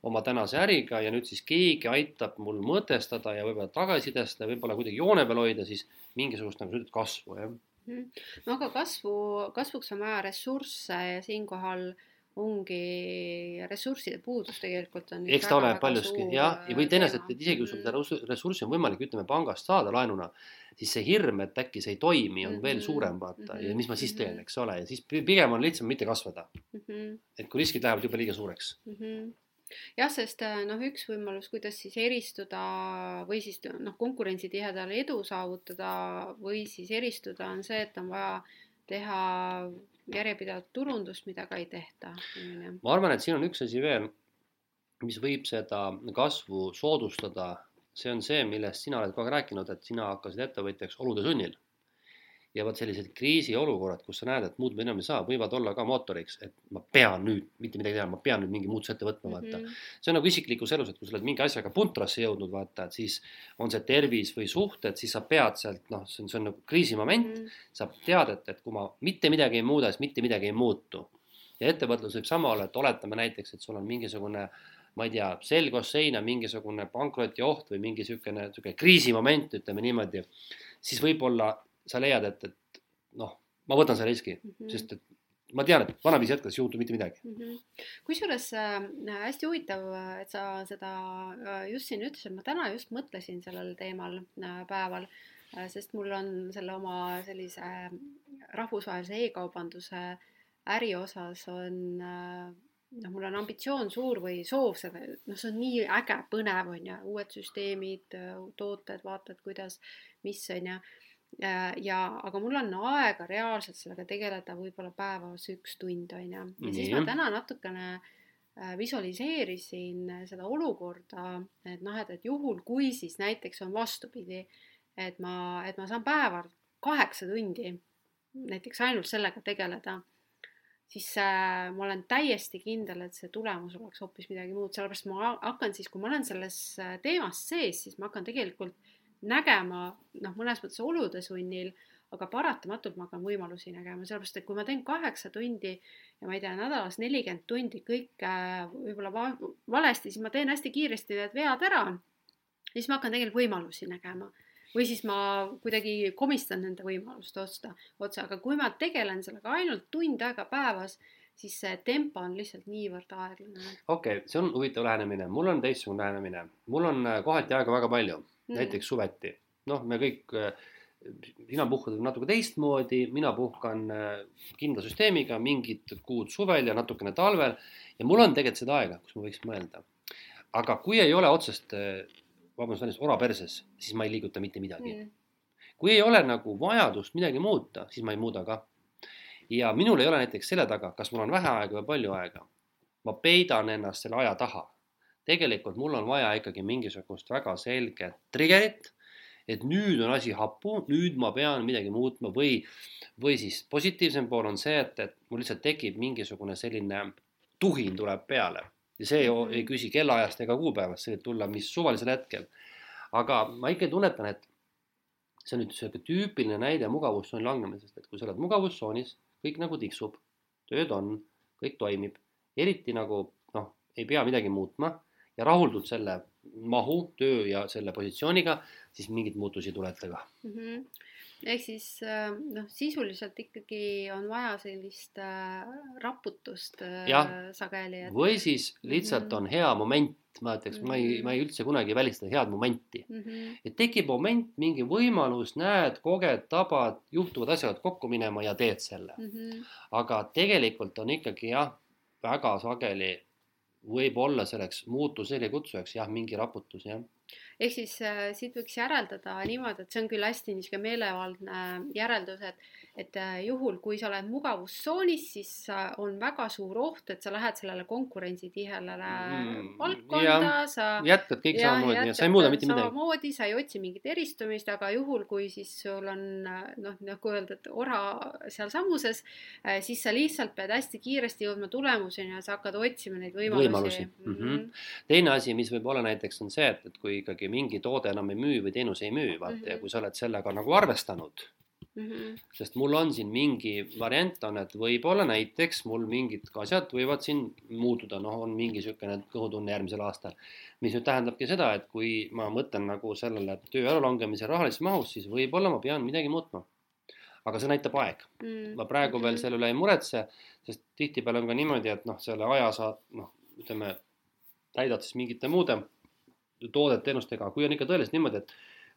oma tänase äriga ja nüüd siis keegi aitab mul mõtestada ja võib-olla tagasisidestada, võib-olla kuidagi joone peal hoida siis mingisugust nagu sa ütled kasvu, jah. Mhm. no aga kasvu, kasvuks on vaja ressursse ja siinkohal ongi ressursside puudus tegelikult on. eks ta ole paljuski jah, ja või teisest, et isegi kui sul seda ressurssi on võimalik, ütleme pangast saada laenuna, siis see hirm, et äkki see ei toimi, on mm -hmm. veel mhm. suurem, vaata mm, -hmm. ja mis ma siis teen, mhm. eks ole, ja siis pigem on lihtsam mitte kasvada mm. -hmm. et kui riskid lähevad jube liiga suureks mm. -hmm jah, sest äh, noh, üks võimalus, kuidas siis eristuda või siis noh, konkurentsitihedal edu saavutada või siis eristuda, on see, et on vaja teha järjepidevat turundust, mida ka ei tehta. ma arvan, et siin on üks asi veel, mis võib seda kasvu soodustada, see on see, millest sina oled kogu aeg rääkinud, et sina hakkasid ettevõtjaks olude sunnil ja vot sellised kriisiolukorrad, kus sa näed, et muud enam ei saa, võivad olla ka mootoriks, et ma pean nüüd mitte midagi tegema, ma pean nüüd mingi muutuse ette võtma, vaata mm. -hmm. see on nagu isiklikus elus, et kui sa oled mingi asjaga puntrasse jõudnud, vaata, et siis on see tervis või suhted, siis sa pead sealt, noh, see on, see on nagu kriisimoment mm, -hmm. sa tead, et, et kui ma mitte midagi ei muuda, siis mitte midagi ei muutu. ja ettevõtlus võib sama olla, et oletame näiteks, et sul on mingisugune ma ei tea, selg koos seina, mingisugune pankrotioht või mingi niisugune, niisugune kriisimoment, ütleme niimoodi, siis võib-olla sa leiad, et, et noh, ma võtan selle riski mm, -hmm. sest et ma tean, et vanaviisi jätkates ei juhtu mitte midagi. Mm -hmm.. kusjuures äh, hästi huvitav, et sa seda äh, just siin ütlesid, ma täna just mõtlesin sellel teemal äh, päeval äh,, sest mul on selle oma sellise äh, rahvusvahelise e-kaubanduse äri osas on äh, noh, mul on ambitsioon suur või soov seda, noh, see on nii äge, põnev on ju, uued süsteemid, tooted, vaatad, kuidas, mis on ju. Äh, ja, aga mul on aega reaalselt sellega tegeleda võib-olla päevas üks tund, on ju. ja siis ma täna natukene äh, visualiseerisin seda olukorda, et noh, et, et juhul, kui siis näiteks on vastupidi, et ma, et ma saan päeval kaheksa tundi näiteks ainult sellega tegeleda, siis äh, ma olen täiesti kindel, et see tulemus oleks hoopis midagi muud, sellepärast ma hakkan siis, kui ma olen selles äh, teemas sees, siis ma hakkan tegelikult nägema noh, mõnes mõttes olude sunnil, aga paratamatult ma hakkan võimalusi nägema, sellepärast et kui ma teen kaheksa tundi ja ma ei tea, nädalas nelikümmend tundi kõike võib-olla va valesti, siis ma teen hästi kiiresti need vead ära. siis ma hakkan tegelikult võimalusi nägema. Või siis ma kuidagi komistan nende võimaluste otsa, otsa, aga kui ma tegelen sellega ainult tund aega päevas, siis see tempo on lihtsalt niivõrd aeglane. okei okay,, see on huvitav lähenemine, mul on teistsugune lähenemine, mul on äh, kohati aega väga palju mm. näiteks suveti. noh, me kõik, sina puhkad natuke teistmoodi, mina puhkan äh, kindla süsteemiga mingid kuud suvel ja natukene talvel ja mul on tegelikult seda aega, kus ma võiks mõelda. aga kui ei ole otsest, äh, vabandust, väljendust, ora perses, siis ma ei liiguta mitte midagi mm. kui ei ole nagu vajadust midagi muuta, siis ma ei muuda ka. ja minul ei ole näiteks selle taga, kas mul on vähe aega või palju aega. ma peidan ennast selle aja taha tegelikult mul on vaja ikkagi mingisugust väga selget trigger'it, et nüüd on asi hapu, nüüd ma pean midagi muutma või, või siis positiivsem pool on see, et, et mul lihtsalt tekib mingisugune selline tuhin tuleb peale ja see mm -hmm. ei küsi kellaajast ega kuupäevast, see võib tulla mis suvalisel hetkel. aga ma ikkagi tunnetan, et see on nüüd sihuke tüüpiline näide mugavustsooni langemisest, et kui sa oled mugavustsoonis, kõik nagu tiksub, tööd on, kõik toimib, eriti nagu noh, ei pea midagi muutma ja rahuldud selle mahu, töö ja selle positsiooniga, siis mingeid muutusi ei tule ette ka mm. -hmm. ehk siis äh, noh, sisuliselt ikkagi on vaja sellist äh, raputust äh, sageli et.... või siis lihtsalt mm -hmm. on hea moment, ma ütleks mm, -hmm. ma ei, ma ei üldse kunagi välista head momenti mm. -hmm. et tekib moment, mingi võimalus, näed, koged, tabad, juhtuvad asjad kokku minema ja teed selle mm. -hmm. aga tegelikult on ikkagi jah, väga sageli võib olla selleks muutusele kutsujaks jah, mingi raputus jah. Ehk siis äh, siit võiks järeldada niimoodi, et see on küll hästi niisugune meelevaldne järeldus, et et äh, juhul, kui sa oled mugavustsoonis, siis äh, on väga suur oht, et sa lähed sellele konkurentsitihele mm, valdkonda, sa jätkad kõik ja, samamoodi ja sa ei muuda mitte midagi. samamoodi, sa ei otsi mingit eristumist, aga juhul, kui siis sul on noh, nagu öelda, et ora sealsamuses, siis sa lihtsalt pead hästi kiiresti jõudma tulemuseni ja sa hakkad otsima neid võimalusi, võimalusi.. Mm -hmm. teine asi, mis võib olla näiteks, on see, et, et kui ikkagi mingi toode enam ei müü või teenus ei müü, vaata mm -hmm. ja kui sa oled sellega nagu arvestanud mm. -hmm. sest mul on siin mingi variant on, et võib-olla näiteks mul mingid asjad võivad siin muutuda, noh, on mingi niisugune kõhutunne järgmisel aastal. mis nüüd tähendabki seda, et kui ma mõtlen nagu sellele töö äralangemise rahalises mahus, siis võib-olla ma pean midagi muutma. aga see näitab aeg mm. -hmm. ma praegu veel mhm. selle üle ei muretse, sest tihtipeale on ka niimoodi, et noh, selle aja saad noh, ütleme täidad siis mingite muude toodet-teenustega, kui on ikka tõeliselt niimoodi, et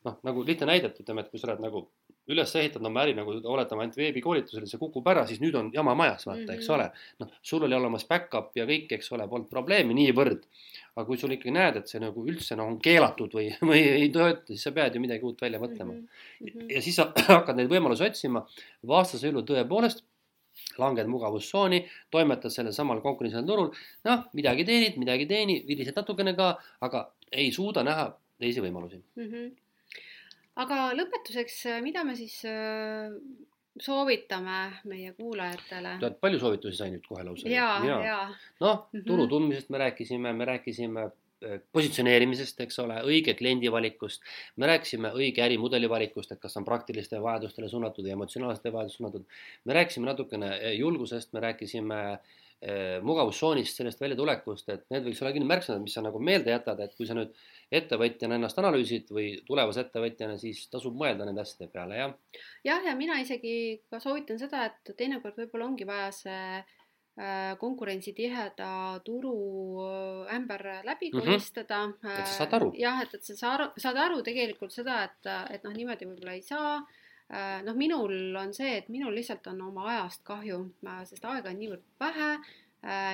noh, nagu lihtne näide, et ütleme, et kui sa oled nagu üles ehitanud oma äri nagu oletame ainult veebikoolitusel, see kukub ära, siis nüüd on jama majas, vaata mm, -hmm. eks ole. noh, sul oli olemas back-up ja kõik, eks ole, polnud probleemi niivõrd. aga kui sul ikkagi näed, et see nagu üldse noh, on keelatud või, või ei tööta, siis sa pead ju midagi uut välja mõtlema mm. -hmm. ja siis sa hakkad neid võimalusi otsima. vastasel juhul tõepoolest langed mugavustsooni, toimetad sellel samal konkurentsilisel turul, noh, midagi teenid, midagi teenid, vilised natukene ka, aga ei suuda näha teisi võimalusi mm. -hmm. Aga lõpetuseks, mida me siis äh, soovitame meie kuulajatele? tead, palju soovitusi sai nüüd kohe lausa? ja, ja, ja.. noh, mhm. turu tundmisest me rääkisime, me rääkisime äh, positsioneerimisest, eks ole, õige kliendi valikust. me rääkisime õige ärimudeli valikust, et kas on praktilistele vajadustele suunatud ja emotsionaalsetele vajadustele suunatud. me rääkisime natukene äh, julgusest, me rääkisime äh, mugavustsoonist, sellest väljatulekust, et need võiks olla kindlasti märksõnad, mis sa nagu meelde jätad, et kui sa nüüd ettevõtjana ennast analüüsid või tulevase ettevõtjana, siis tasub mõelda nende asjade peale, jah. jah, ja mina isegi ka soovitan seda, et teinekord võib-olla ongi vaja see äh, konkurentsitiheda turu äh, ämber läbi mhm. kolistada mm. -hmm. et sa saad aru. jah, et, et sa saad aru, saad aru tegelikult seda, et, et noh, niimoodi võib-olla ei saa Äh, noh, minul on see, et minul lihtsalt on oma ajast kahju, sest aega on niivõrd vähe äh,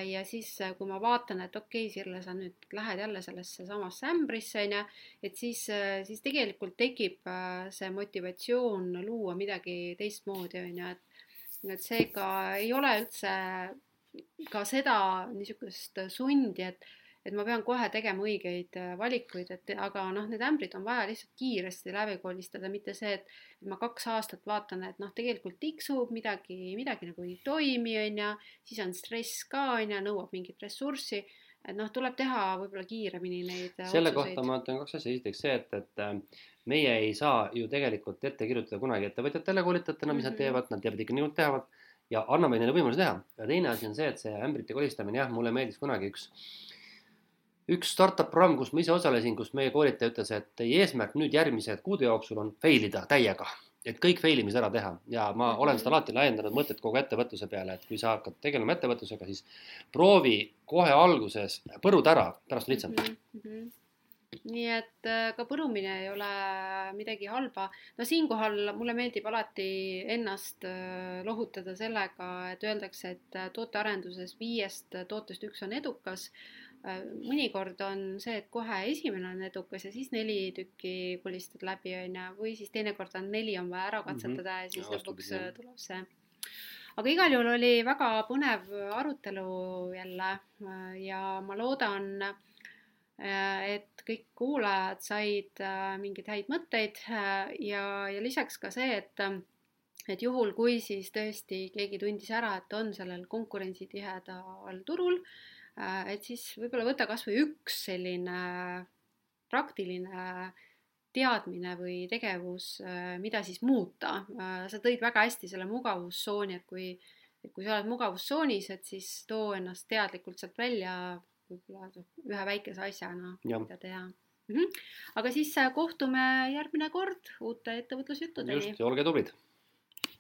ja siis, äh, kui ma vaatan, et okei okay,, Sirle, sa nüüd lähed jälle sellesse samasse ämbrisse, on ju, et siis, siis tegelikult tekib see motivatsioon luua midagi teistmoodi, on ju, et et seega ei ole üldse ka seda niisugust sundi, et et ma pean kohe tegema õigeid äh, valikuid, et aga noh, need ämbrid on vaja lihtsalt kiiresti läbi kolistada, mitte see, et ma kaks aastat vaatan, et noh, tegelikult tiksub midagi, midagi nagu ei toimi, on ju, siis on stress ka, on ju, nõuab mingit ressurssi et noh, tuleb teha võib-olla kiiremini neid äh, selle otsuseid. kohta ma ütlen kaks asja, esiteks see, et, et äh, meie ei saa ju tegelikult ette kirjutada kunagi ettevõtjatele, koolitajatele, mis mm -hmm. nad teevad, nad teevad ikka nii, nagu nad teevad ja anname neile võimaluse teha. ja teine asi on see, et see ämbrite kolistamine, jah, mulle meeldis kunagi üks üks startup programm, kus ma ise osalesin, kus meie koolitaja ütles, et teie eesmärk nüüd järgmise kuude jooksul on fail ida täiega, et kõik fail imised ära teha ja ma mhm. olen seda alati laiendanud mõtet kogu ettevõtluse peale, et kui sa hakkad tegelema ettevõtlusega, siis proovi kohe alguses põruda ära, pärast on lihtsam mm. -hmm nii et äh, ka põrumine ei ole midagi halba. no siinkohal mulle meeldib alati ennast äh, lohutada sellega, et öeldakse, et äh, tootearenduses viiest tootest üks on edukas mõnikord on see, et kohe esimene on edukas ja siis neli tükki kulistad läbi, on ju, või siis teinekord on neli on vaja ära katsetada mm -hmm. ja siis ja, lõpuks jah. tuleb see. aga igal juhul oli väga põnev arutelu jälle äh, ja ma loodan, äh, et kõik kuulajad said mingeid häid mõtteid ja, ja lisaks ka see, et et juhul, kui siis tõesti keegi tundis ära, et on sellel konkurentsitihedal turul äh, Äh, et siis võib-olla võta kas või üks selline praktiline teadmine või tegevus, äh, mida siis muuta. Äh, sa tõid väga hästi selle mugavustsooni, et kui, et kui sa oled mugavustsoonis, et siis too ennast teadlikult sealt välja võib-olla ühe väikese asjana, mida teha mm. -hmm. aga siis kohtume järgmine kord uute ettevõtlusjuttudeni. just, ja olge tublid